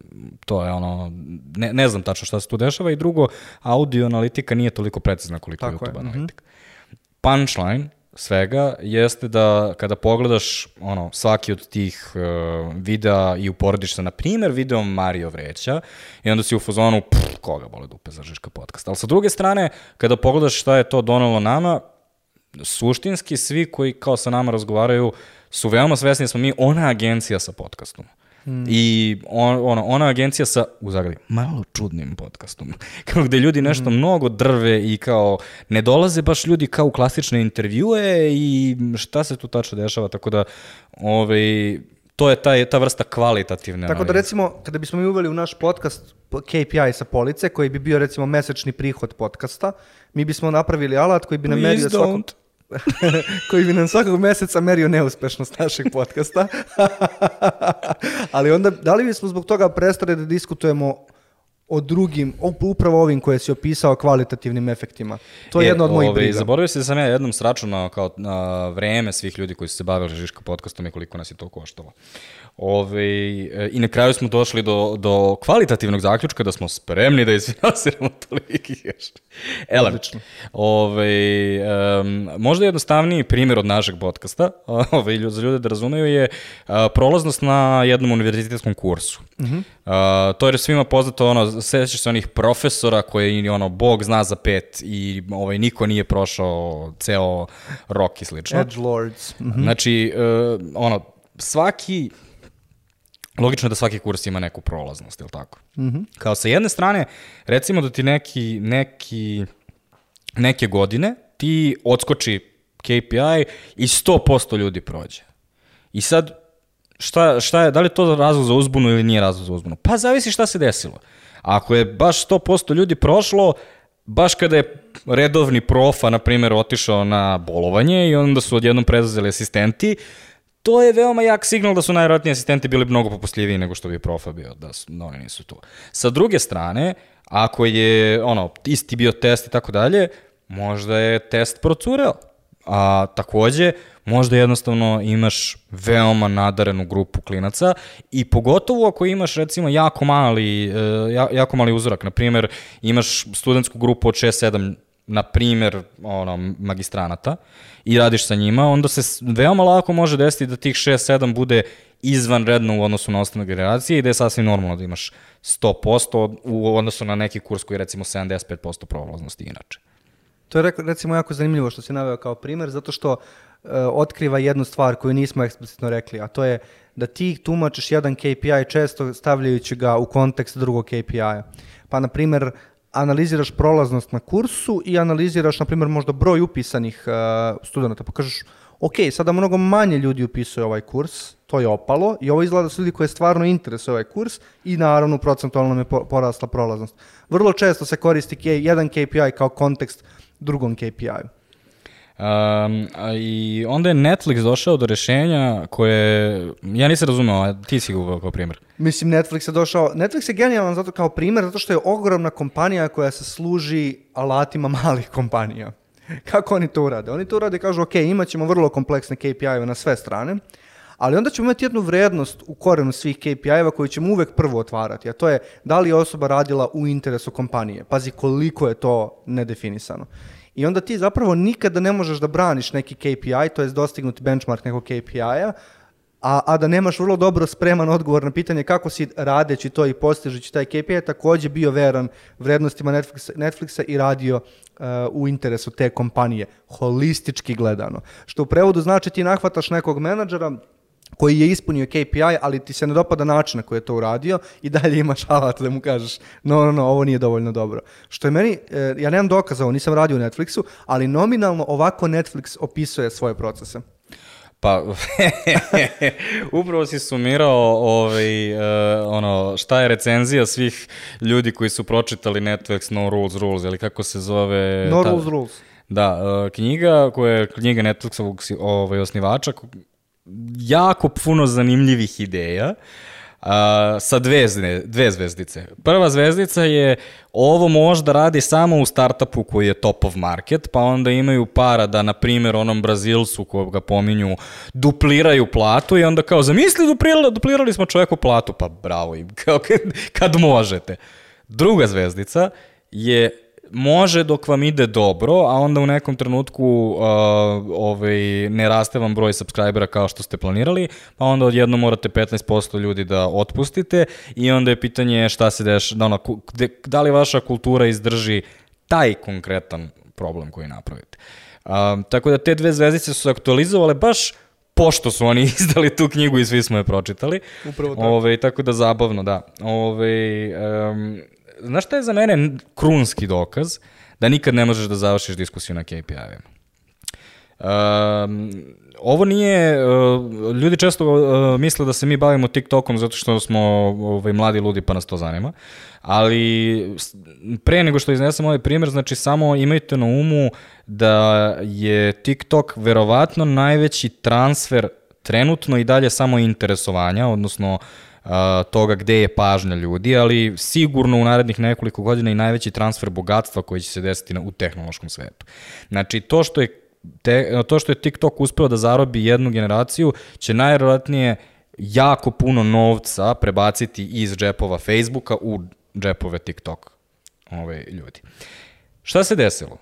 to je ono, ne, ne znam tačno šta se tu dešava i drugo, audio analitika nije toliko precizna koliko Tako YouTube je. Analitika. Mm -hmm. Punchline svega jeste da kada pogledaš ono, svaki od tih uh, videa i uporediš se na primjer videom Mario Vreća i onda si u fazonu pff, koga bole dupe za Žiška podcast. Ali sa druge strane, kada pogledaš šta je to donalo nama, suštinski svi koji kao sa nama razgovaraju su veoma svesni da smo mi ona agencija sa podcastom. Hmm. I on, ono, ona agencija sa, u Zagrebi, malo čudnim podcastom, kao gde ljudi nešto hmm. mnogo drve i kao ne dolaze baš ljudi kao u klasične intervjue i šta se tu tačno dešava, tako da ovaj, to je ta, ta vrsta kvalitativne Tako da recimo, kada bismo mi uveli u naš podcast KPI sa police, koji bi bio recimo mesečni prihod podcasta, mi bismo napravili alat koji bi nam merio svakog... koji bi nam svakog meseca merio neuspešnost našeg podcasta. Ali onda, da li bismo zbog toga prestali da diskutujemo o drugim, upravo ovim koje si opisao kvalitativnim efektima. To je, je jedno od mojih briga. Zaboravio se da sam ja jednom sračunao kao na vreme svih ljudi koji su se bavili Žiška podcastom i koliko nas je to koštalo. Ove, I na kraju smo došli do, do kvalitativnog zaključka da smo spremni da izfinansiramo toliki još. Odlično. Ove, um, možda jednostavniji primjer od našeg podcasta, ove, za ljude da razumeju, je uh, prolaznost na jednom univerzitetskom kursu. Uh -huh. uh, to je svima poznato, ono, sećaš se onih profesora koji, ono, Bog zna za pet i ovaj, niko nije prošao ceo rok i slično. Edge Lords. Uh -huh. Znači, uh, ono, svaki logično je da svaki kurs ima neku prolaznost, je li tako? Mm -hmm. Kao sa jedne strane, recimo da ti neki, neki, neke godine ti odskoči KPI i 100% ljudi prođe. I sad, šta, šta je, da li je to razlog za uzbunu ili nije razlog za uzbunu? Pa zavisi šta se desilo. Ako je baš 100% ljudi prošlo, baš kada je redovni profa, na primjer, otišao na bolovanje i onda su odjednom prezazeli asistenti, to je veoma jak signal da su najvjerojatniji asistenti bili mnogo popustljiviji nego što bi profa bio, da, su, da oni nisu tu. Sa druge strane, ako je ono, isti bio test i tako dalje, možda je test procureo. A takođe, možda jednostavno imaš veoma nadarenu grupu klinaca i pogotovo ako imaš recimo jako mali, e, jako mali uzorak, na primjer imaš studentsku grupu od 6-7 na primer ono, magistranata i radiš sa njima, onda se veoma lako može desiti da tih 6-7 bude izvanredno u odnosu na ostale generacije i da je sasvim normalno da imaš 100% u odnosu na neki kurs koji je recimo 75% prolaznosti inače. To je recimo jako zanimljivo što si naveo kao primer, zato što uh, otkriva jednu stvar koju nismo eksplicitno rekli, a to je da ti tumačiš jedan KPI često stavljajući ga u kontekst drugog KPI-a. Pa, na primer, analiziraš prolaznost na kursu i analiziraš, na primjer, možda broj upisanih uh, studenta, pa kažeš, ok, sada mnogo manje ljudi upisuje ovaj kurs, to je opalo i ovo izgleda da su ljudi koje stvarno interesuje ovaj kurs i naravno procentualno je porasla prolaznost. Vrlo često se koristi jedan KPI kao kontekst drugom KPI-u. Um, I onda je Netflix došao do rešenja koje, ja nisam razumeo, a ti si ga kao primjer. Mislim, Netflix je došao, Netflix je genijalan zato kao primjer, zato što je ogromna kompanija koja se služi alatima malih kompanija. Kako oni to urade? Oni to urade i kažu, ok, imat ćemo vrlo kompleksne KPI-eve na sve strane, ali onda ćemo imati jednu vrednost u korenu svih KPI-eva koju ćemo uvek prvo otvarati, a to je da li je osoba radila u interesu kompanije. Pazi koliko je to nedefinisano. I onda ti zapravo nikada ne možeš da braniš neki KPI, to je dostignuti benchmark nekog KPI-a, a, a da nemaš vrlo dobro spreman odgovor na pitanje kako si radeći to i postižući taj KPI, takođe bio veran vrednostima Netflixa, Netflixa i radio uh, u interesu te kompanije, holistički gledano. Što u prevodu znači ti nahvataš nekog menadžera, koji je ispunio KPI, ali ti se ne dopada način na koji je to uradio i dalje imaš alat da mu kažeš no, no, no, ovo nije dovoljno dobro. Što je meni, e, ja nemam dokaza, ovo nisam radio u Netflixu, ali nominalno ovako Netflix opisuje svoje procese. Pa, upravo si sumirao ovaj, uh, ono, šta je recenzija svih ljudi koji su pročitali Netflix No Rules Rules, ili kako se zove... No ta, Rules Rules. Da, uh, knjiga koja je knjiga Netflixovog ovaj, osnivača, jako puno zanimljivih ideja. Uh, sa dve, zne, dve zvezdice. Prva zvezdica je ovo možda radi samo u startupu koji je top of market, pa onda imaju para da, na primjer, onom Brazilcu koga pominju, dupliraju platu i onda kao, zamisli, duplirali, duplirali smo čoveku platu, pa bravo im, kao kad, kad možete. Druga zvezdica je može dok vam ide dobro, a onda u nekom trenutku uh, ovaj, ne raste vam broj subscribera kao što ste planirali, pa onda odjedno morate 15% ljudi da otpustite i onda je pitanje šta se deša, da, ono, da li vaša kultura izdrži taj konkretan problem koji napravite. Uh, tako da te dve zvezdice su se aktualizovale baš pošto su oni izdali tu knjigu i svi smo je pročitali. Upravo tako. Ove, tako da zabavno, da. Ove, um, znaš šta je za mene krunski dokaz da nikad ne možeš da završiš diskusiju na KPI-evima? Um, ovo nije, uh, ljudi često uh, misle da se mi bavimo TikTokom zato što smo ovaj, mladi ljudi pa nas to zanima, ali pre nego što iznesem ovaj primjer, znači samo imajte na umu da je TikTok verovatno najveći transfer trenutno i dalje samo interesovanja, odnosno uh, toga gde je pažnja ljudi, ali sigurno u narednih nekoliko godina i najveći transfer bogatstva koji će se desiti na, u tehnološkom svetu. Znači, to što je te, to što je TikTok uspeo da zarobi jednu generaciju, će najvjerojatnije jako puno novca prebaciti iz džepova Facebooka u džepove TikTok ove ljudi. Šta se desilo?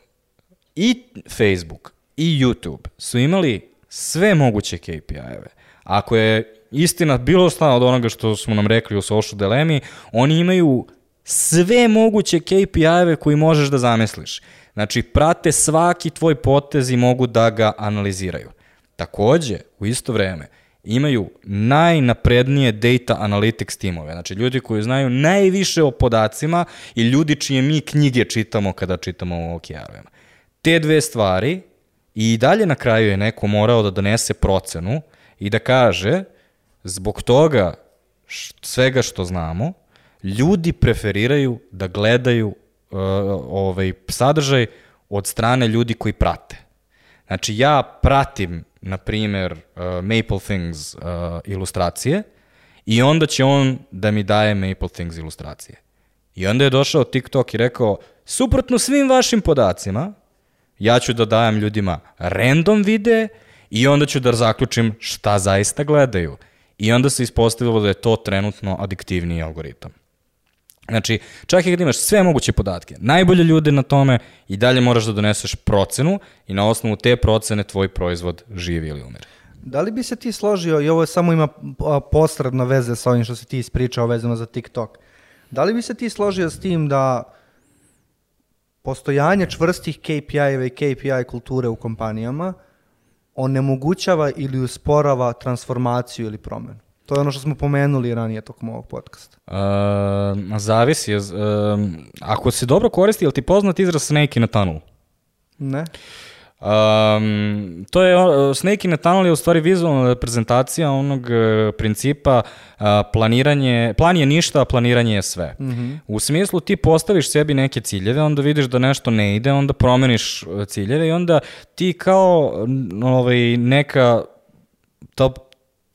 I Facebook i YouTube su imali sve moguće KPI-eve. Ako je istina bilo šta od onoga što smo nam rekli u Social Delemi, oni imaju sve moguće KPI-eve koji možeš da zamisliš. Znači, prate svaki tvoj potez i mogu da ga analiziraju. Takođe, u isto vreme, imaju najnaprednije data analytics timove, znači ljudi koji znaju najviše o podacima i ljudi čije mi knjige čitamo kada čitamo o OKR-ovima. Te dve stvari i dalje na kraju je neko morao da donese procenu i da kaže zbog toga svega što znamo, ljudi preferiraju da gledaju uh, ovaj sadržaj od strane ljudi koji prate. Znači ja pratim, na primer, uh, Maple Things uh, ilustracije i onda će on da mi daje Maple Things ilustracije. I onda je došao TikTok i rekao, suprotno svim vašim podacima, ja ću da dajem ljudima random videe i onda ću da zaključim šta zaista gledaju. I onda se ispostavilo da je to trenutno adiktivniji algoritam. Znači, čak i kad imaš sve moguće podatke, najbolje ljude na tome i dalje moraš da doneseš procenu i na osnovu te procene tvoj proizvod živi ili umire. Da li bi se ti složio, i ovo samo ima posredno veze sa ovim što si ti ispričao vezano za TikTok, da li bi se ti složio s tim da postojanje čvrstih KPI-eva i KPI kulture u kompanijama onemogućava ili usporava transformaciju ili promenu? To je ono što smo pomenuli ranije tokom ovog podcasta. Uh, zavisi. Uh, ako se dobro koristi, je li ti poznat izraz snake in a tunnel? Ne? Um, to je, uh, Snake in a Tunnel je u stvari vizualna reprezentacija onog uh, principa uh, planiranje, plan je ništa, a planiranje je sve. Mm -hmm. U smislu ti postaviš sebi neke ciljeve, onda vidiš da nešto ne ide, onda promeniš uh, ciljeve i onda ti kao ovaj, neka to,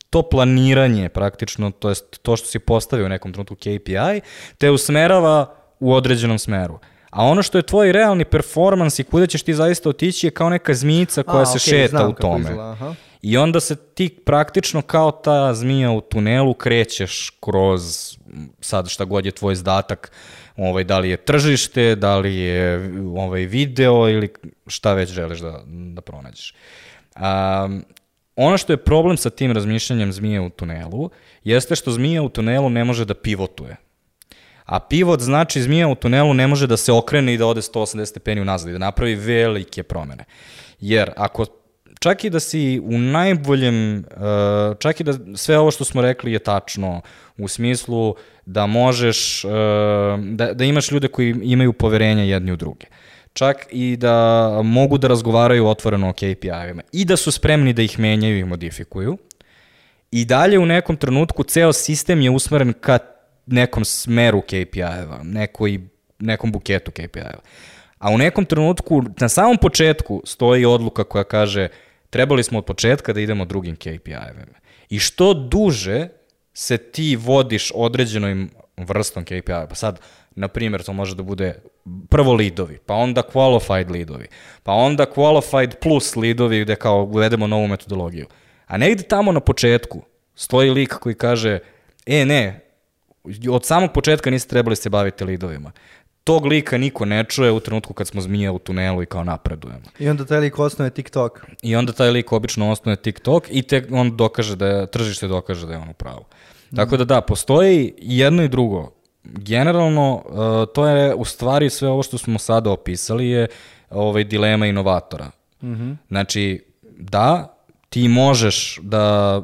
to planiranje praktično, to jest to što si postavio u nekom trenutku KPI, te usmerava u određenom smeru. A ono što je tvoj realni performans i kuda ćeš ti zaista otići je kao neka zmijica koja A, se okej, šeta u tome. aha. I onda se ti praktično kao ta zmija u tunelu krećeš kroz sad šta god je tvoj zadatak, ovaj, da li je tržište, da li je ovaj, video ili šta već želiš da, da pronađeš. Um, ono što je problem sa tim razmišljanjem zmije u tunelu jeste što zmija u tunelu ne može da pivotuje. A pivot znači zmija u tunelu ne može da se okrene i da ode 180 stepeni unazad i da napravi velike promene. Jer ako čak i da si u najboljem, uh, čak i da sve ovo što smo rekli je tačno, u smislu da možeš, uh, da, da imaš ljude koji imaju poverenja jedni u druge. Čak i da mogu da razgovaraju otvoreno o KPI-evima i da su spremni da ih menjaju i modifikuju. I dalje u nekom trenutku ceo sistem je usmeren ka nekom smeru KPI-eva, nekoj, nekom buketu KPI-eva. A u nekom trenutku, na samom početku, stoji odluka koja kaže trebali smo od početka da idemo drugim KPI-evima. I što duže se ti vodiš određenom vrstom KPI-eva, pa sad, na primjer, to može da bude prvo lidovi, pa onda qualified lidovi, pa onda qualified plus lidovi gde kao uvedemo novu metodologiju. A negde tamo na početku stoji lik koji kaže, e ne, od samog početka niste trebali se baviti lidovima. Tog lika niko ne čuje u trenutku kad smo zmije u tunelu i kao napredujemo. I onda taj lik osnuje TikTok. I onda taj lik obično osnuje TikTok i tek on dokaže da je, tržište dokaže da je on u pravu. Tako da da, postoji jedno i drugo. Generalno, uh, to je u stvari sve ovo što smo sada opisali je ovaj, dilema inovatora. Mm -hmm. Znači, da, ti možeš da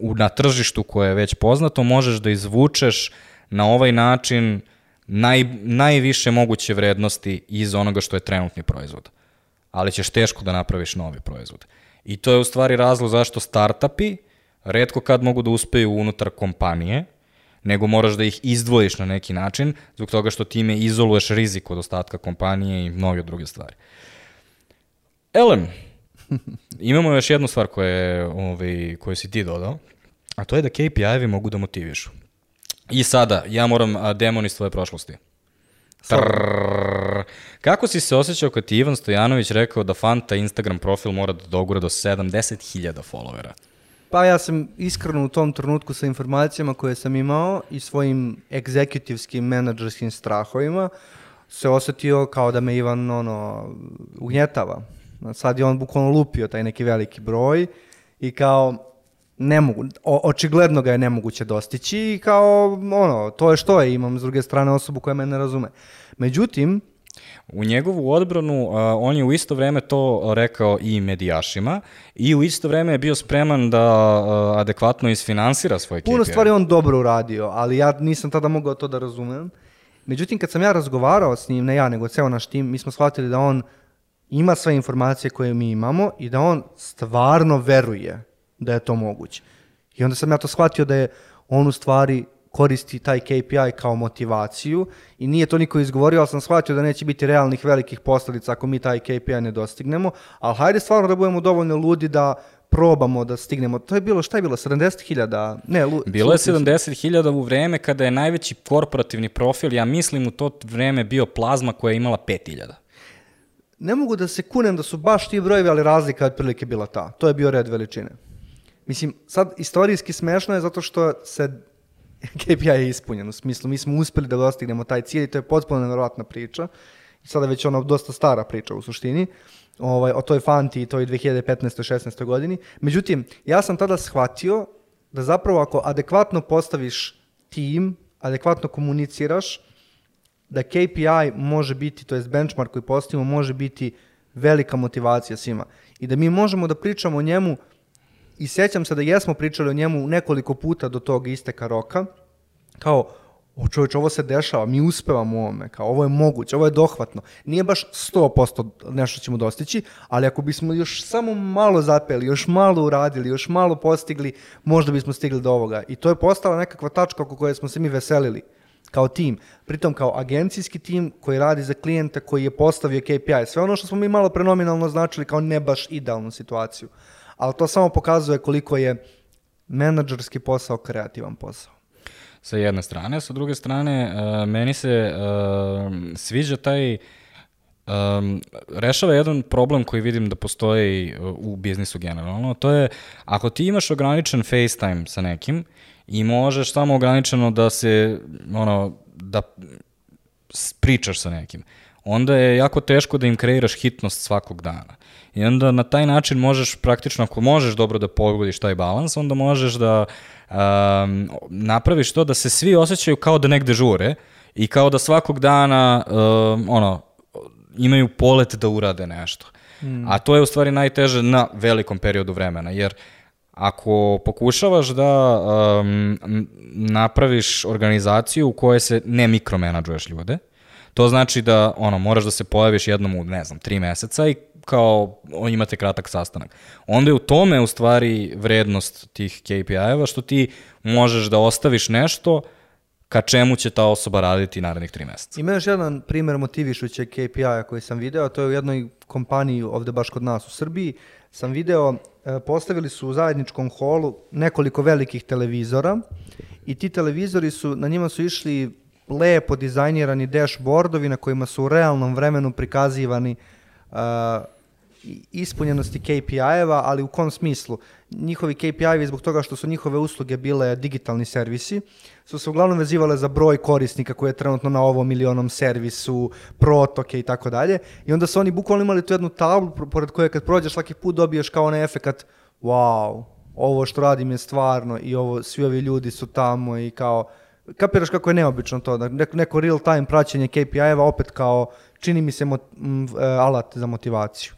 na tržištu koje je već poznato, možeš da izvučeš na ovaj način naj, najviše moguće vrednosti iz onoga što je trenutni proizvod. Ali ćeš teško da napraviš novi proizvod. I to je u stvari razlog zašto startupi redko kad mogu da uspeju unutar kompanije, nego moraš da ih izdvojiš na neki način, zbog toga što time izoluješ rizik od ostatka kompanije i mnoge druge stvari. Elem, imamo još jednu stvar koja je, ovaj, koju si ti dodao, a to je da KPI-evi mogu da motivišu. I sada, ja moram a, demon iz tvoje prošlosti. Kako si se osjećao kad ti Ivan Stojanović rekao da Fanta Instagram profil mora da dogura do 70.000 followera? Pa ja sam iskreno u tom trenutku sa informacijama koje sam imao i svojim egzekutivskim menadžerskim strahovima se osetio kao da me Ivan ono, ugnjetava. Sad je on bukvalno lupio taj neki veliki broj i kao ne mogu, o, očigledno ga je nemoguće dostići i kao ono, to je što je, imam s druge strane osobu koja me ne razume. Međutim, U njegovu odbranu uh, on je u isto vreme to rekao i medijašima i u isto vreme je bio spreman da uh, adekvatno isfinansira svoj KPI. puno stvari on dobro uradio, ali ja nisam tada mogao to da razumem. Međutim, kad sam ja razgovarao s njim, ne ja, nego ceo naš tim, mi smo shvatili da on ima sve informacije koje mi imamo i da on stvarno veruje da je to moguće. I onda sam ja to shvatio da je on u stvari koristi taj KPI kao motivaciju i nije to niko izgovorio, ali sam shvatio da neće biti realnih velikih posledica ako mi taj KPI ne dostignemo, ali hajde stvarno da budemo dovoljno ludi da probamo da stignemo. To je bilo, šta je bilo, 70.000? Ne, lu, Bilo je 70.000 u vreme kada je najveći korporativni profil, ja mislim u to vreme bio plazma koja je imala 5.000. Ne mogu da se kunem da su baš ti brojevi, ali razlika je otprilike bila ta. To je bio red veličine. Mislim, sad istorijski smešno je zato što se KPI je ispunjen, u smislu mi smo uspeli da dostignemo taj cilj i to je potpuno nevjerojatna priča. I sada već ono dosta stara priča u suštini ovaj, o toj fanti i toj 2015. 16. godini. Međutim, ja sam tada shvatio da zapravo ako adekvatno postaviš tim, adekvatno komuniciraš, da KPI može biti, to je benchmark koji postavimo, može biti velika motivacija svima. I da mi možemo da pričamo o njemu i sećam se da jesmo pričali o njemu nekoliko puta do tog isteka roka, kao, o čovječ, ovo se dešava, mi uspevamo u ovome, kao, ovo je moguće, ovo je dohvatno. Nije baš 100% nešto ćemo dostići, ali ako bismo još samo malo zapeli, još malo uradili, još malo postigli, možda bismo stigli do ovoga. I to je postala nekakva tačka oko koje smo se mi veselili kao tim, pritom kao agencijski tim koji radi za klijenta koji je postavio KPI, sve ono što smo mi malo prenominalno značili kao ne baš idealnu situaciju ali to samo pokazuje koliko je menadžerski posao kreativan posao. Sa jedne strane, sa druge strane, uh, meni se uh, sviđa taj um, rešava jedan problem koji vidim da postoji u biznisu generalno, to je ako ti imaš ograničen FaceTime sa nekim i možeš samo ograničeno da se, ono, da pričaš sa nekim, onda je jako teško da im kreiraš hitnost svakog dana. I onda na taj način možeš praktično, ako možeš dobro da pogodiš taj balans, onda možeš da um, napraviš to da se svi osjećaju kao da negde žure i kao da svakog dana um, ono, imaju polet da urade nešto. Mm. A to je u stvari najteže na velikom periodu vremena, jer ako pokušavaš da um, napraviš organizaciju u kojoj se ne mikromenadžuješ ljude, to znači da ono, moraš da se pojaviš jednom u, ne znam, tri meseca i kao imate kratak sastanak. Onda je u tome u stvari vrednost tih KPI-eva što ti možeš da ostaviš nešto ka čemu će ta osoba raditi narednih tri meseca. Ima još jedan primer motivišuće KPI-a koji sam video, to je u jednoj kompaniji ovde baš kod nas u Srbiji, sam video, e, postavili su u zajedničkom holu nekoliko velikih televizora i ti televizori su, na njima su išli lepo dizajnirani dashboardovi na kojima su u realnom vremenu prikazivani uh, ispunjenosti KPI-eva, ali u kom smislu? Njihovi KPI-evi zbog toga što su njihove usluge bile digitalni servisi, su se uglavnom vezivale za broj korisnika koji je trenutno na ovom milionom servisu, protoke i tako dalje. I onda su oni bukvalno imali tu jednu tablu pored koje kad prođeš svaki put dobiješ kao onaj efekat wow, ovo što radim je stvarno i ovo, svi ovi ljudi su tamo i kao kapiraš kako je neobično to, da neko, real time praćenje KPI-eva opet kao čini mi se mot, m, e, alat za motivaciju.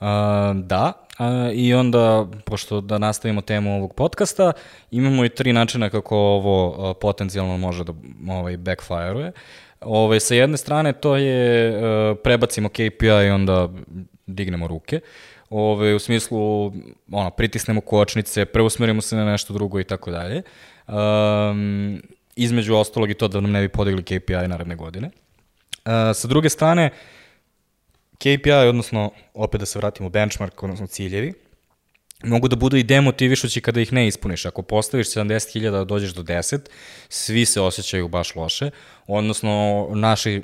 Uh, da, uh, i onda, pošto da nastavimo temu ovog podcasta, imamo i tri načina kako ovo uh, potencijalno može da ovaj, backfire-uje. Ove, sa jedne strane to je uh, prebacimo KPI i onda dignemo ruke. Ove, u smislu, ono, pritisnemo kočnice, preusmerimo se na nešto drugo i tako dalje. Um, između ostalog i to da nam ne bi podigli KPI naredne godine. Uh, sa druge strane, KPI, odnosno, opet da se vratimo, benchmark, odnosno ciljevi, mogu da budu i demotivišući kada ih ne ispuniš. Ako postaviš 70.000 da dođeš do 10, svi se osjećaju baš loše, odnosno naši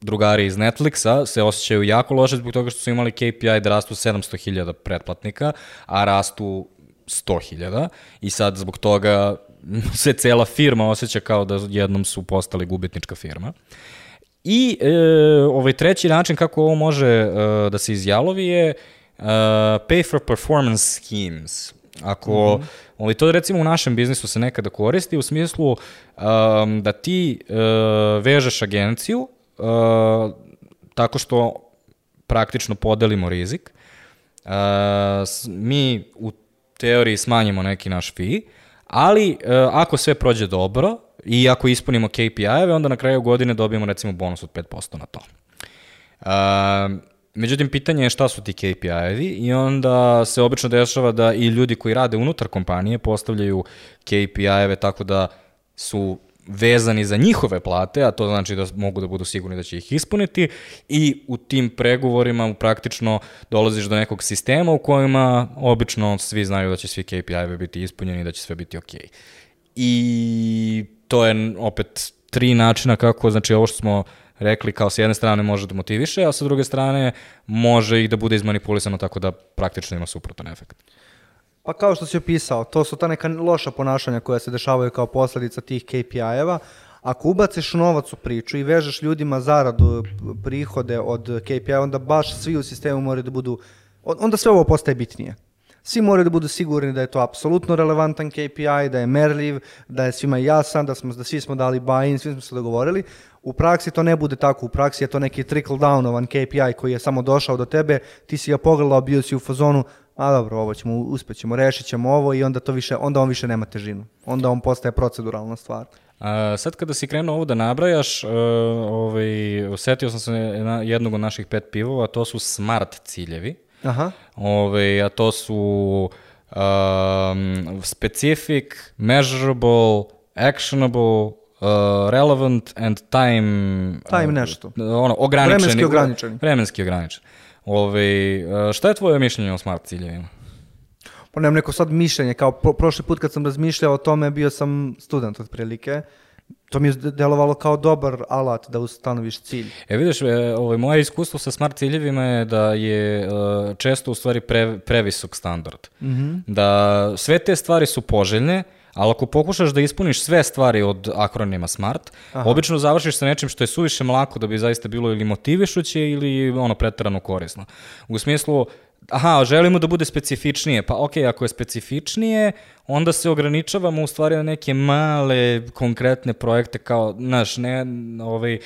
drugari iz Netflixa se osjećaju jako loše zbog toga što su imali KPI da rastu 700.000 pretplatnika, a rastu 100.000 i sad zbog toga se cela firma osjeća kao da jednom su postali gubitnička firma. I e, ovaj treći način kako ovo može e, da se izjalovi je uh, pay for performance schemes. Ako, mm -hmm. to recimo u našem biznisu se nekada koristi u smislu um, da ti uh, vežeš agenciju uh, tako što praktično podelimo rizik. Uh, mi u teoriji smanjimo neki naš fee, ali uh, ako sve prođe dobro i ako ispunimo KPI-eve, onda na kraju godine dobijemo recimo bonus od 5% na to. Uh, međutim, pitanje je šta su ti KPI-evi i onda se obično dešava da i ljudi koji rade unutar kompanije postavljaju KPI-eve tako da su vezani za njihove plate, a to znači da mogu da budu sigurni da će ih ispuniti i u tim pregovorima praktično dolaziš do nekog sistema u kojima obično svi znaju da će svi KPI-evi biti ispunjeni i da će sve biti okej. I to je opet tri načina kako, znači ovo što smo rekli kao s jedne strane može da motiviše, a sa druge strane može i da bude izmanipulisano tako da praktično ima suprotan efekt. Pa kao što si opisao, to su ta neka loša ponašanja koja se dešavaju kao posljedica tih KPI-eva. Ako ubaciš novac u priču i vežeš ljudima zaradu, prihode od KPI, onda baš svi u sistemu moraju da budu, onda sve ovo postaje bitnije. Svi moraju da budu sigurni da je to apsolutno relevantan KPI, da je merljiv, da je svima jasan, da, smo, da svi smo dali buy-in, svi smo se dogovorili. U praksi to ne bude tako, u praksi je to neki trickle downovan KPI koji je samo došao do tebe, ti si ga pogledao, bio si u fazonu, a dobro, ovo ćemo, uspjet ćemo, rešit ćemo ovo i onda, to više, onda on više nema težinu. Onda on postaje proceduralna stvar. A, sad kada si krenuo ovo da nabrajaš, uh, ovaj, osetio sam se jednog od naših pet pivova, to su smart ciljevi. Aha. Ove, a to su um, specific, measurable, actionable, uh, relevant and time... Time nešto. Ono, ograničeni. Vremenski ograničeni. Vremenski ograničeni. Ove, uh, šta je tvoje mišljenje o smart ciljevima? Pa nemam neko sad mišljenje, kao pro, prošli put kad sam razmišljao o tome, bio sam student otprilike to mi je delovalo kao dobar alat da ustanoviš cilj. E vidiš, e, ovaj, moje iskustvo sa smart ciljevima je da je uh, često u stvari pre, previsok standard. Mm -hmm. Da sve te stvari su poželjne, ali ako pokušaš da ispuniš sve stvari od akronima SMART, Aha. obično završiš sa nečim što je suviše mlako da bi zaista bilo ili motivišuće ili ono pretarano korisno. U smislu, aha, želimo da bude specifičnije, pa ok, ako je specifičnije, onda se ograničavamo u stvari na neke male, konkretne projekte kao, znaš, ne, ovaj,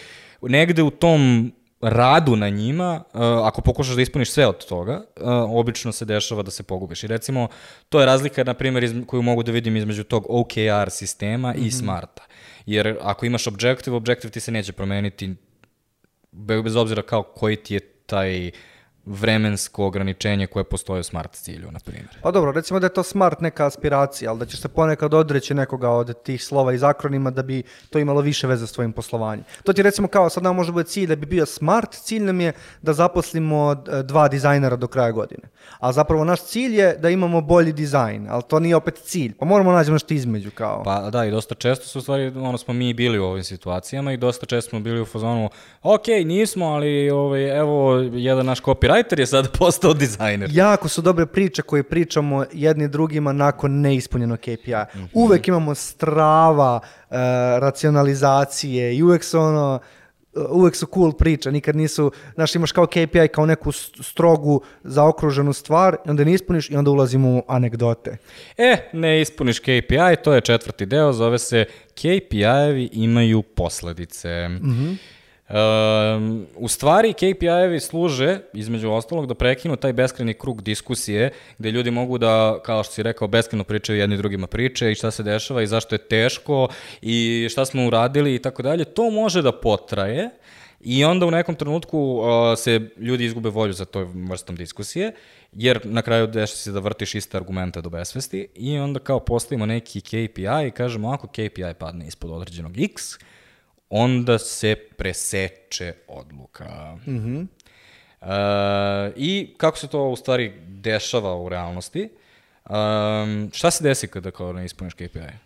negde u tom radu na njima, uh, ako pokušaš da ispuniš sve od toga, uh, obično se dešava da se pogubiš. I recimo, to je razlika, na primjer, iz, koju mogu da vidim između tog OKR sistema mm -hmm. i mhm. Smarta. Jer ako imaš objective, objective ti se neće promeniti bez obzira kao koji ti je taj uh, vremensko ograničenje koje postoje u smart cilju, na primjer. Pa dobro, recimo da je to smart neka aspiracija, ali da ćeš se ponekad odreći nekoga od tih slova iz akronima da bi to imalo više veze s tvojim poslovanjem. To ti recimo kao sad nam može biti cilj da bi bio smart, cilj nam je da zaposlimo e, dva dizajnera do kraja godine. A zapravo naš cilj je da imamo bolji dizajn, ali to nije opet cilj. Pa moramo naći nešto između kao. Pa da, i dosta često su u stvari, ono smo mi bili u ovim situacijama i dosta često smo bili u fazonu, ok, nismo, ali ovaj, evo, jedan naš copyright copywriter je sada postao dizajner. Jako su dobre priče koje pričamo jedni drugima nakon neispunjenog KPI. Mm -hmm. Uvek imamo strava, uh, racionalizacije i uvek su ono, uh, uvek su cool priče, nikad nisu, znaš, imaš kao KPI kao neku strogu zaokruženu stvar, onda ne ispuniš i onda ulazimo u anegdote. E, ne ispuniš KPI, to je četvrti deo, zove se KPI-evi imaju posledice. Mhm. Mm Um, u stvari, KPI-evi služe, između ostalog, da prekinu taj beskreni krug diskusije, gde ljudi mogu da, kao što si rekao, beskreno pričaju jedni drugima priče i šta se dešava i zašto je teško i šta smo uradili i tako dalje. To može da potraje i onda u nekom trenutku uh, se ljudi izgube volju za toj vrstom diskusije, jer na kraju deša se da vrtiš iste argumente do besvesti i onda kao postavimo neki KPI i kažemo ako KPI padne ispod određenog X, onda se preseče odluka. Mm -hmm. uh, I kako se to u stvari dešava u realnosti? Um, šta se desi kada kao ne ispuniš KPI?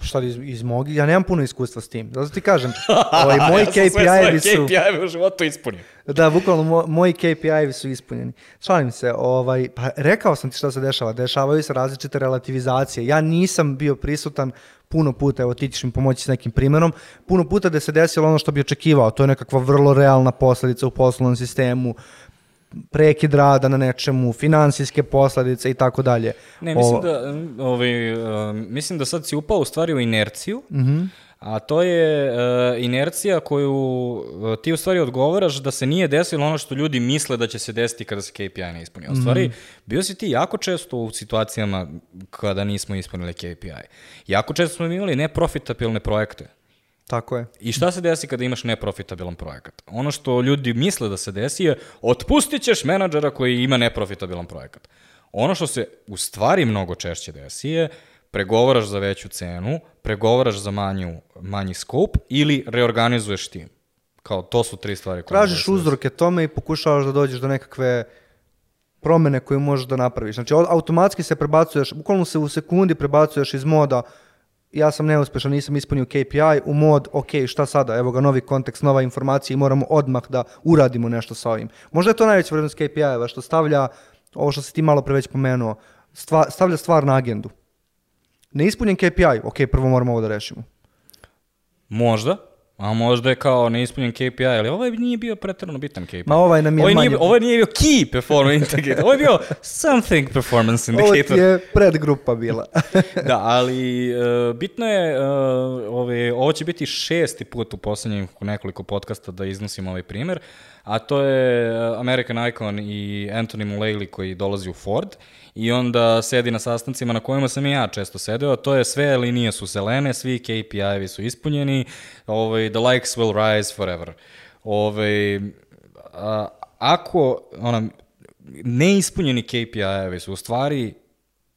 šta iz, iz mog, ja nemam puno iskustva s tim. Zato ti kažem, ovaj, moji ja KPI-evi su... KPI-evi u životu ispunjeni. Da, bukvalno mo, moji KPI-evi su ispunjeni. Šalim se, ovaj, pa rekao sam ti šta se dešava. Dešavaju se različite relativizacije. Ja nisam bio prisutan puno puta, evo ti ćeš mi pomoći s nekim primjerom, puno puta da se desilo ono što bi očekivao, to je nekakva vrlo realna posledica u poslovnom sistemu, prekid rada na nečemu, finansijske posledice i tako dalje. Ne, mislim da, ovaj, uh, mislim da sad si upao u stvari u inerciju, mm -hmm. A to je uh, inercija koju uh, ti u stvari odgovaraš da se nije desilo ono što ljudi misle da će se desiti kada se KPI ne ispuni. U stvari, mm bio si ti jako često u situacijama kada nismo ispunili KPI. Jako često smo imali neprofitabilne projekte. Tako je. I šta se desi kada imaš neprofitabilan projekat? Ono što ljudi misle da se desi je otpustit ćeš menadžera koji ima neprofitabilan projekat. Ono što se u stvari mnogo češće desi je pregovaraš za veću cenu, pregovaraš za manju, manji skup ili reorganizuješ tim. Kao, to su tri stvari koje... Tražiš se uzroke tome i pokušavaš da dođeš do nekakve promene koju možeš da napraviš. Znači, au- automatski se prebacuješ, bukvalno se u sekundi prebacuješ iz moda ja sam neuspešan, nisam ispunio KPI, u mod, ok, šta sada, evo ga novi kontekst, nova informacija i moramo odmah da uradimo nešto sa ovim. Možda je to najveća vrednost KPI-eva, što stavlja, ovo što si ti malo pre već pomenuo, stva, stavlja stvar na agendu. Neispunjen KPI, ok, prvo moramo ovo da rešimo. Možda, a možda je kao neispunjen KPI, ali ovaj nije bio pretjerano bitan KPI. Ma ovaj nam je Ovaj nije, manje- ovaj nije bio key performance indicator, ovo je bio something performance Ovo ti indicator. je predgrupa bila. da, ali e, bitno je, e, ove, ovo će biti šesti put u poslednjih nekoliko podcasta da iznosim ovaj primer, a to je e, American Icon i Anthony Mullally koji dolazi u Ford i onda sedi na sastancima na kojima sam i ja često sedeo, to je sve linije su zelene, svi KPI-evi su ispunjeni, ovaj, the likes will rise forever. Ovaj, a, ako ona, neispunjeni KPI-evi su u stvari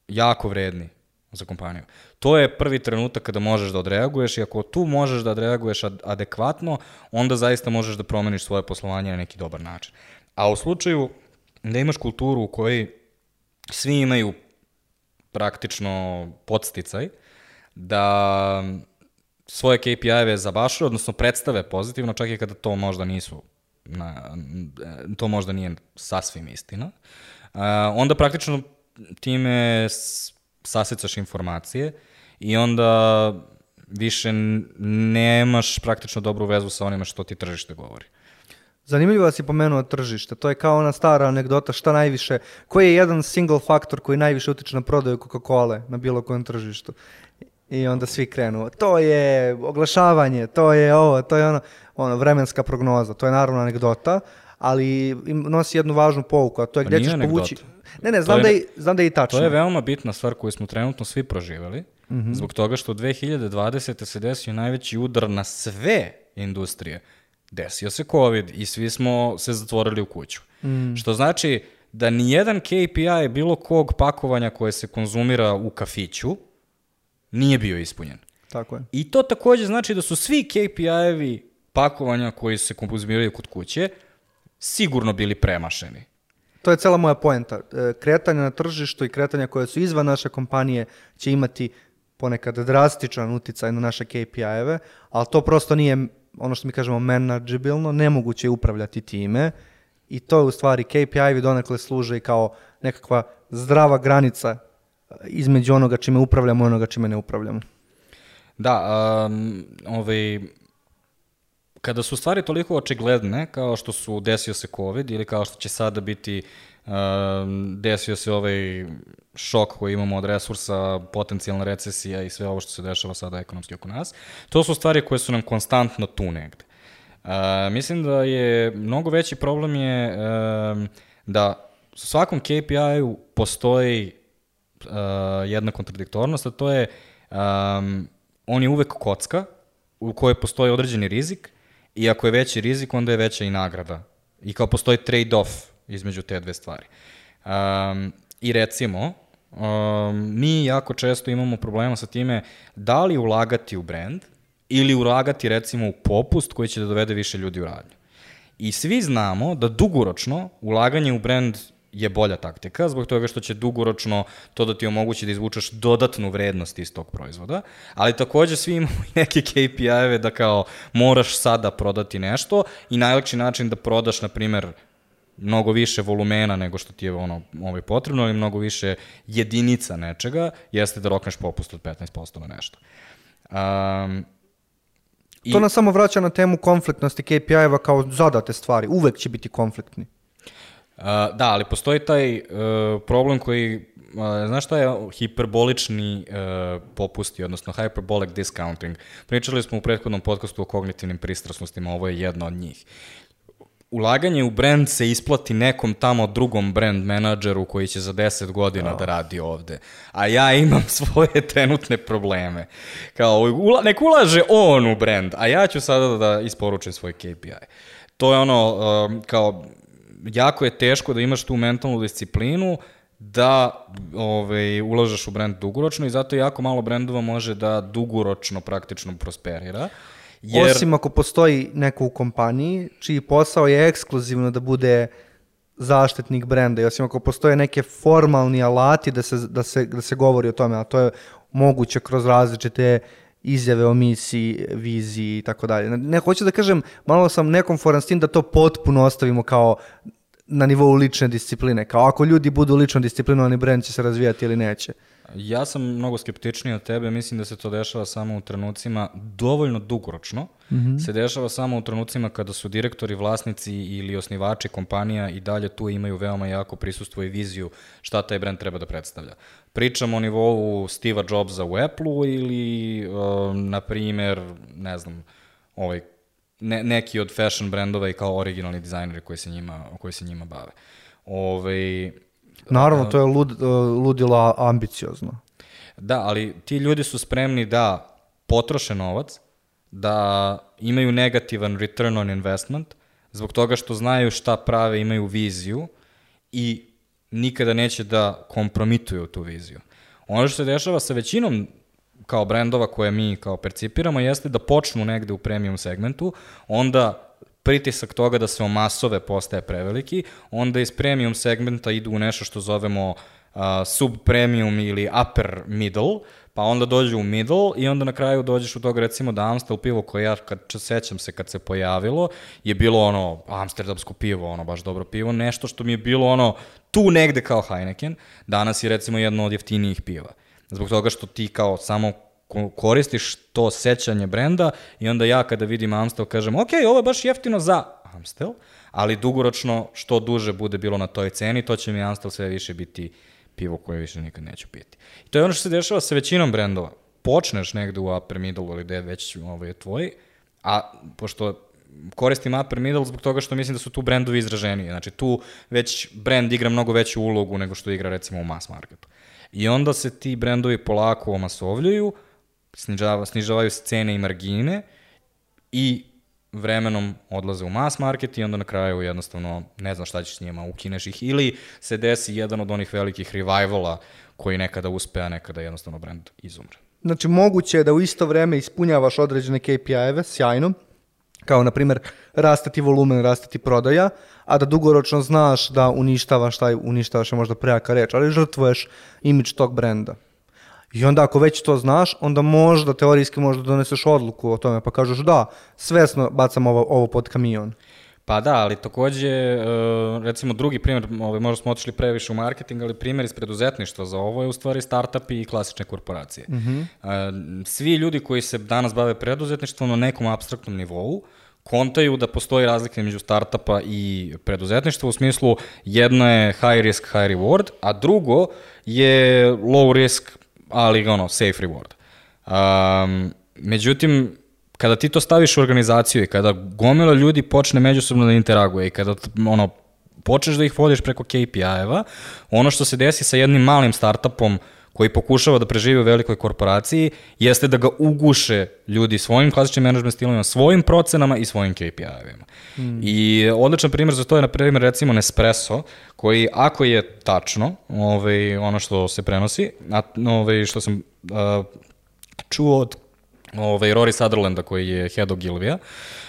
jako vredni za kompaniju. To je prvi trenutak kada možeš da odreaguješ i ako tu možeš da odreaguješ ad- adekvatno, onda zaista možeš da promeniš svoje poslovanje na neki dobar način. A u slučaju da imaš kulturu u kojoj svi imaju praktično podsticaj da svoje KPI-eve zabašuju, odnosno predstave pozitivno, čak i kada to možda nisu na, to možda nije sasvim istina, onda praktično time sasecaš informacije i onda više nemaš praktično dobru vezu sa onime što ti tržište govori. Zanimljivo da si pomenuo tržište. To je kao ona stara anegdota šta najviše, koji je jedan single faktor koji najviše utiče na prodaju Coca-Cola na bilo kojem tržištu. I onda svi krenu, to je oglašavanje, to je ovo, to je ono, ono vremenska prognoza. To je naravno anegdota, ali nosi jednu važnu pouku, a to je Pa gdje nije ćeš povući... anegdota. Ne, ne, To znam, je da, ne- je, znam da je i tačno. To je veoma bitna stvar koju smo trenutno svi Mhm. zbog toga što 2020. se desio najveći udar na sve industrije. Desio se COVID i svi smo se zatvorili u kuću. Mm. Što znači da nijedan KPI bilo kog pakovanja koje se konzumira u kafiću nije bio ispunjen. Tako je. I to takođe znači da su svi KPI-evi pakovanja koji se konzumiraju kod kuće sigurno bili premašeni. To je cela moja poenta. E, Kretanja na tržištu i kretanja koje su izvan naše kompanije će imati ponekad drastičan uticaj na naše KPI-eve, ali to prosto nije ono što mi kažemo manageabilno, nemoguće je upravljati time i to je u stvari KPI-evi donekle služe kao nekakva zdrava granica e, između onoga čime upravljamo i onoga čime ne upravljamo. Da, um, ovaj, kada su stvari toliko očigledne, kao što su desio se COVID ili kao što će sada biti desio se ovaj šok koji imamo od resursa, potencijalna recesija i sve ovo što se dešava sada ekonomski oko nas, to su stvari koje su nam konstantno tu negde. Uh, mislim da je mnogo veći problem je um, da u svakom KPI-u postoji uh, jedna kontradiktornost, a to je um, on je uvek kocka u kojoj postoji određeni rizik i ako je veći rizik, onda je veća i nagrada. I kao postoji trade-off između te dve stvari. Um, I recimo, um, mi jako često imamo problema sa time da li ulagati u brand ili ulagati recimo u popust koji će da dovede više ljudi u radnju. I svi znamo da dugoročno ulaganje u brand je bolja taktika, zbog toga što će dugoročno to da ti omogući da izvučeš dodatnu vrednost iz tog proizvoda, ali takođe svi imamo i neke KPI-eve da kao moraš sada prodati nešto i najlakši način da prodaš, na primer, mnogo više volumena nego što ti je ono ovaj potrebno ili mnogo više jedinica nečega, jeste da rokneš popust od 15% na nešto. Um, I... To nas samo vraća na temu konfliktnosti KPI-eva kao zadate stvari. Uvek će biti konfliktni. Uh, da, ali postoji taj uh, problem koji, uh, znaš šta je hiperbolični uh, popusti, odnosno hyperbolic discounting. Pričali smo u prethodnom podcastu o kognitivnim pristrasnostima, ovo je jedna od njih. Ulaganje u brand se isplati nekom tamo drugom brand menadžeru koji će za 10 godina oh. da radi ovde. A ja imam svoje trenutne probleme. Kao, ula, nek ulaže on u brand, a ja ću sada da isporučim svoj KPI. To je ono, um, kao, jako je teško da imaš tu mentalnu disciplinu da ovaj, ulažeš u brend dugoročno i zato jako malo brendova može da dugoročno praktično prosperira. Jer... Osim ako postoji neko u kompaniji čiji posao je ekskluzivno da bude zaštitnik brenda i osim ako postoje neke formalni alati da se, da se, da se govori o tome, a to je moguće kroz različite izjave o misiji, viziji i tako dalje. Ne, hoću da kažem, malo sam nekomforan s tim da to potpuno ostavimo kao na nivou lične discipline. Kao ako ljudi budu lično disciplinovani, brend će se razvijati ili neće. Ja sam mnogo skeptičniji od tebe, mislim da se to dešava samo u trenucima dovoljno dugoročno. Mm -hmm. Se dešava samo u trenucima kada su direktori, vlasnici ili osnivači kompanija i dalje tu imaju veoma jako prisustvo i viziju šta taj brend treba da predstavlja. Pričamo o nivou Steve'a Jobsa u Apple-u ili, uh, na primer, ne znam, ovaj, ne, neki od fashion brendova i kao originalni dizajneri koji se njima, koji se njima bave. Ove, ovaj, Naravno, to je lud, e, ludilo ambiciozno. Da, ali ti ljudi su spremni da potroše novac, da imaju negativan return on investment, zbog toga što znaju šta prave, imaju viziju i nikada neće da kompromituju tu viziju. Ono što se dešava sa većinom kao brendova koje mi kao percipiramo jeste da počnu negde u premium segmentu, onda pritisak toga da se o masove postaje preveliki, onda iz premium segmenta idu u nešto što zovemo uh, subpremium ili upper middle, pa onda dođu u middle i onda na kraju dođeš u toga recimo da Amstel pivo koje ja kad sećam se kad se pojavilo je bilo ono amsterdamsko pivo, ono baš dobro pivo, nešto što mi je bilo ono tu negde kao Heineken, danas je recimo jedno od jeftinijih piva. Zbog toga što ti kao samo koristiš to sećanje brenda i onda ja kada vidim Amstel kažem, ok, ovo je baš jeftino za Amstel, ali dugoročno što duže bude bilo na toj ceni, to će mi Amstel sve više biti pivo koje više nikad neću piti. I to je ono što se dešava sa većinom brendova. Počneš negde u upper middle ili gde već ovaj, tvoj, a pošto koristim upper middle zbog toga što mislim da su tu brendovi izraženiji. Znači tu već brend igra mnogo veću ulogu nego što igra recimo u mass marketu. I onda se ti brendovi polako omasovljuju, snižava, snižavaju se cene i margine i vremenom odlaze u mass market i onda na kraju jednostavno ne znam šta ćeš s njima, ukineš ih ili se desi jedan od onih velikih revivala koji nekada uspe, a nekada jednostavno brand izumre. Znači moguće je da u isto vreme ispunjavaš određene KPI-eve, sjajno, kao na primjer rastati volumen, rastati prodaja, a da dugoročno znaš da uništavaš taj, uništavaš je možda prejaka reč, ali žrtvuješ imidž tog brenda. I onda ako već to znaš, onda možda teorijski možda doneseš odluku o tome, pa kažeš da, svesno bacam ovo, ovo pod kamion. Pa da, ali takođe, e, recimo drugi primjer, ovaj, možda smo otišli previše u marketing, ali primjer iz preduzetništva za ovo je u stvari startupi i klasične korporacije. Mm -hmm. Svi ljudi koji se danas bave preduzetništvom na nekom abstraktnom nivou, kontaju da postoji razlika među startupa i preduzetništva u smislu jedno je high risk, high reward, a drugo je low risk, ali ono, safe reward. Um, međutim, kada ti to staviš u organizaciju i kada gomila ljudi počne međusobno da interaguje i kada ono, počneš da ih vodiš preko KPI-eva, ono što se desi sa jednim malim startupom koji pokušava da preživi u velikoj korporaciji, jeste da ga uguše ljudi svojim klasičnim management stilovima, svojim procenama i svojim KPI-evima. Mm. I odličan primjer za to je, na primjer, recimo Nespresso, koji ako je tačno, ovaj, ono što se prenosi, a, ovaj, što sam a, čuo od ovaj, Rory Sutherlanda koji je head of Gilvija,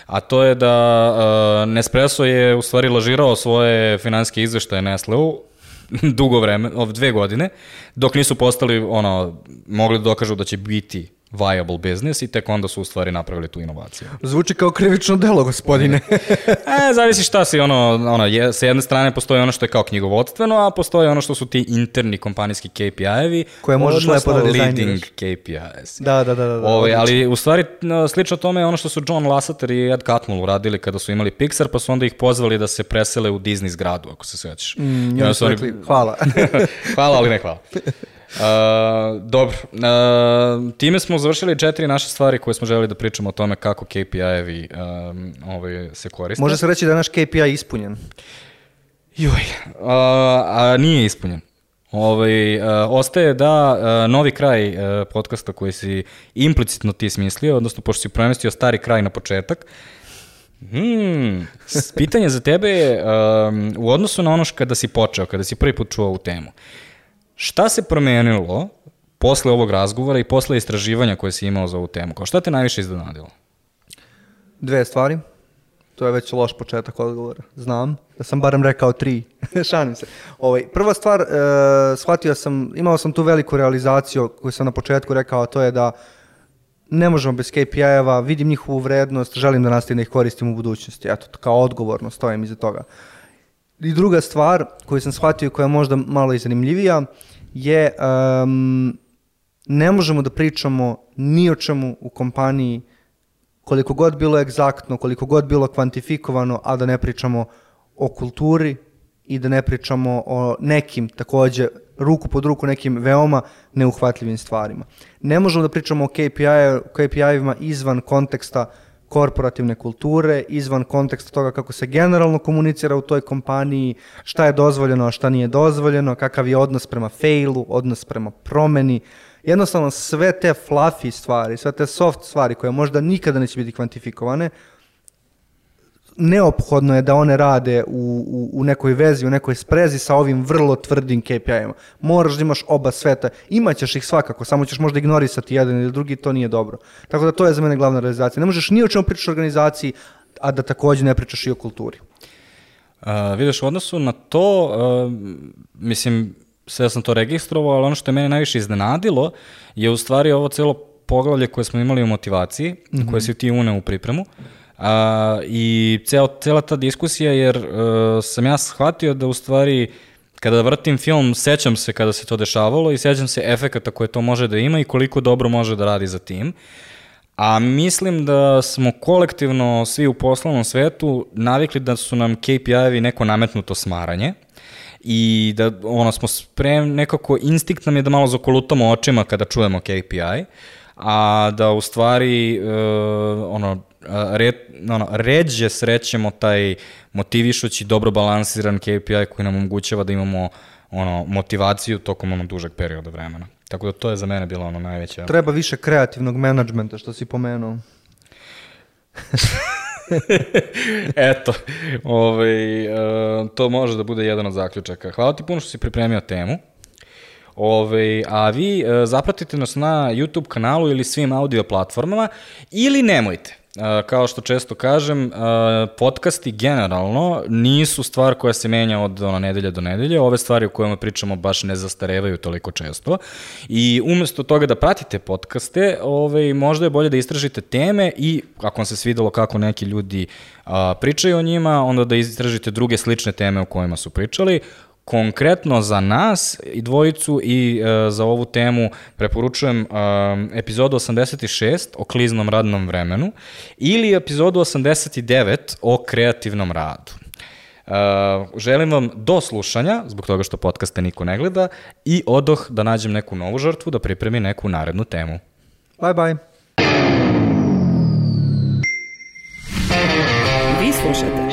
a to je da uh, Nespresso je u stvari lažirao svoje finanske izveštaje Nestleu dugo vreme, dve godine, dok nisu postali, ono, mogli da dokažu da će biti viable business i tek onda su u stvari napravili tu inovaciju. Zvuči kao krivično delo, gospodine. e, zavisi šta si, ono, ono je, sa jedne strane postoji ono što je kao knjigovodstveno, a postoji ono što su ti interni kompanijski KPI-evi. Koje možeš lepo da dizajniraš. Leading KPIs. Da, da, da. da, da Ove, ali u stvari slično tome je ono što su John Lasseter i Ed Catmull uradili kada su imali Pixar, pa su onda ih pozvali da se presele u Disney zgradu, ako se svećaš. Mm, I oni... Hvala. hvala, ali ne hvala. Uh, dobro, uh, time smo završili četiri naše stvari koje smo želeli da pričamo o tome kako KPI-evi um, ovaj, se koriste. Može se reći da je naš KPI ispunjen? Joj, uh, a nije ispunjen. Ovaj, uh, ostaje da uh, novi kraj uh, podcasta koji si implicitno ti smislio, odnosno pošto si premestio stari kraj na početak, Hmm, pitanje za tebe je um, u odnosu na ono kada si počeo, kada si prvi put čuo ovu temu. Šta se promenilo posle ovog razgovora i posle istraživanja koje si imao za ovu temu? Kao šta te najviše iznenadilo? Dve stvari. To je već loš početak odgovora. Znam da sam barem rekao tri. Šalim se. Ovaj, prva stvar, e, shvatio sam, imao sam tu veliku realizaciju koju sam na početku rekao, a to je da ne možemo bez KPI-eva, vidim njihovu vrednost, želim da nastavim da ih koristim u budućnosti. Eto, kao odgovorno stojim iza toga. I druga stvar koju sam shvatio koja je možda malo i zanimljivija je um, ne možemo da pričamo ni o čemu u kompaniji koliko god bilo egzaktno, koliko god bilo kvantifikovano, a da ne pričamo o kulturi i da ne pričamo o nekim takođe ruku pod ruku nekim veoma neuhvatljivim stvarima. Ne možemo da pričamo o KPI, KPI-evima izvan konteksta korporativne kulture, izvan konteksta toga kako se generalno komunicira u toj kompaniji, šta je dozvoljeno, a šta nije dozvoljeno, kakav je odnos prema failu, odnos prema promeni. Jednostavno sve te fluffy stvari, sve te soft stvari koje možda nikada neće biti kvantifikovane, neophodno je da one rade u, u, u nekoj vezi, u nekoj sprezi sa ovim vrlo tvrdim KPI-ima. Moraš da imaš oba sveta. Imaćeš ih svakako, samo ćeš možda ignorisati jedan ili drugi, to nije dobro. Tako da to je za mene glavna realizacija. Ne možeš ni o čemu pričati o organizaciji, a da takođe ne pričaš i o kulturi. Uh, vidiš, u odnosu na to, uh, mislim, sve sam to registrovao, ali ono što je mene najviše iznenadilo je u stvari ovo celo poglavlje koje smo imali u motivaciji, mm -hmm. koje si ti uneo u pripremu. A, I cel, cela ta diskusija, jer uh, sam ja shvatio da u stvari kada vrtim film, sećam se kada se to dešavalo i sećam se efekata koje to može da ima i koliko dobro može da radi za tim. A mislim da smo kolektivno svi u poslovnom svetu navikli da su nam KPI-evi neko nametnuto smaranje i da ono smo sprem, nekako instinkt nam je da malo zakolutamo očima kada čujemo KPI, a da u stvari uh, ono, red, ono, ređe srećemo taj motivišući, dobro balansiran KPI koji nam omogućava da imamo ono, motivaciju tokom ono dužeg perioda vremena. Tako da to je za mene bilo ono najveće. Treba više kreativnog menadžmenta, što si pomenuo. Eto, ovaj, uh, to može da bude jedan od zaključaka. Hvala ti puno što si pripremio temu. Ove, a vi uh, zapratite nas na YouTube kanalu ili svim audio platformama ili nemojte. Kao što često kažem, podcasti generalno nisu stvar koja se menja od ono, nedelje do nedelje. Ove stvari o kojima pričamo baš ne zastarevaju toliko često. I umesto toga da pratite podcaste, ove, možda je bolje da istražite teme i ako vam se svidelo kako neki ljudi pričaju o njima, onda da istražite druge slične teme o kojima su pričali konkretno za nas i dvojicu i e, za ovu temu preporučujem e, epizodu 86 o kliznom radnom vremenu ili epizodu 89 o kreativnom radu. Uh, želim vam do slušanja, zbog toga što podcaste niko ne gleda, i odoh da nađem neku novu žrtvu, da pripremi neku narednu temu. Bye bye. Vi slušate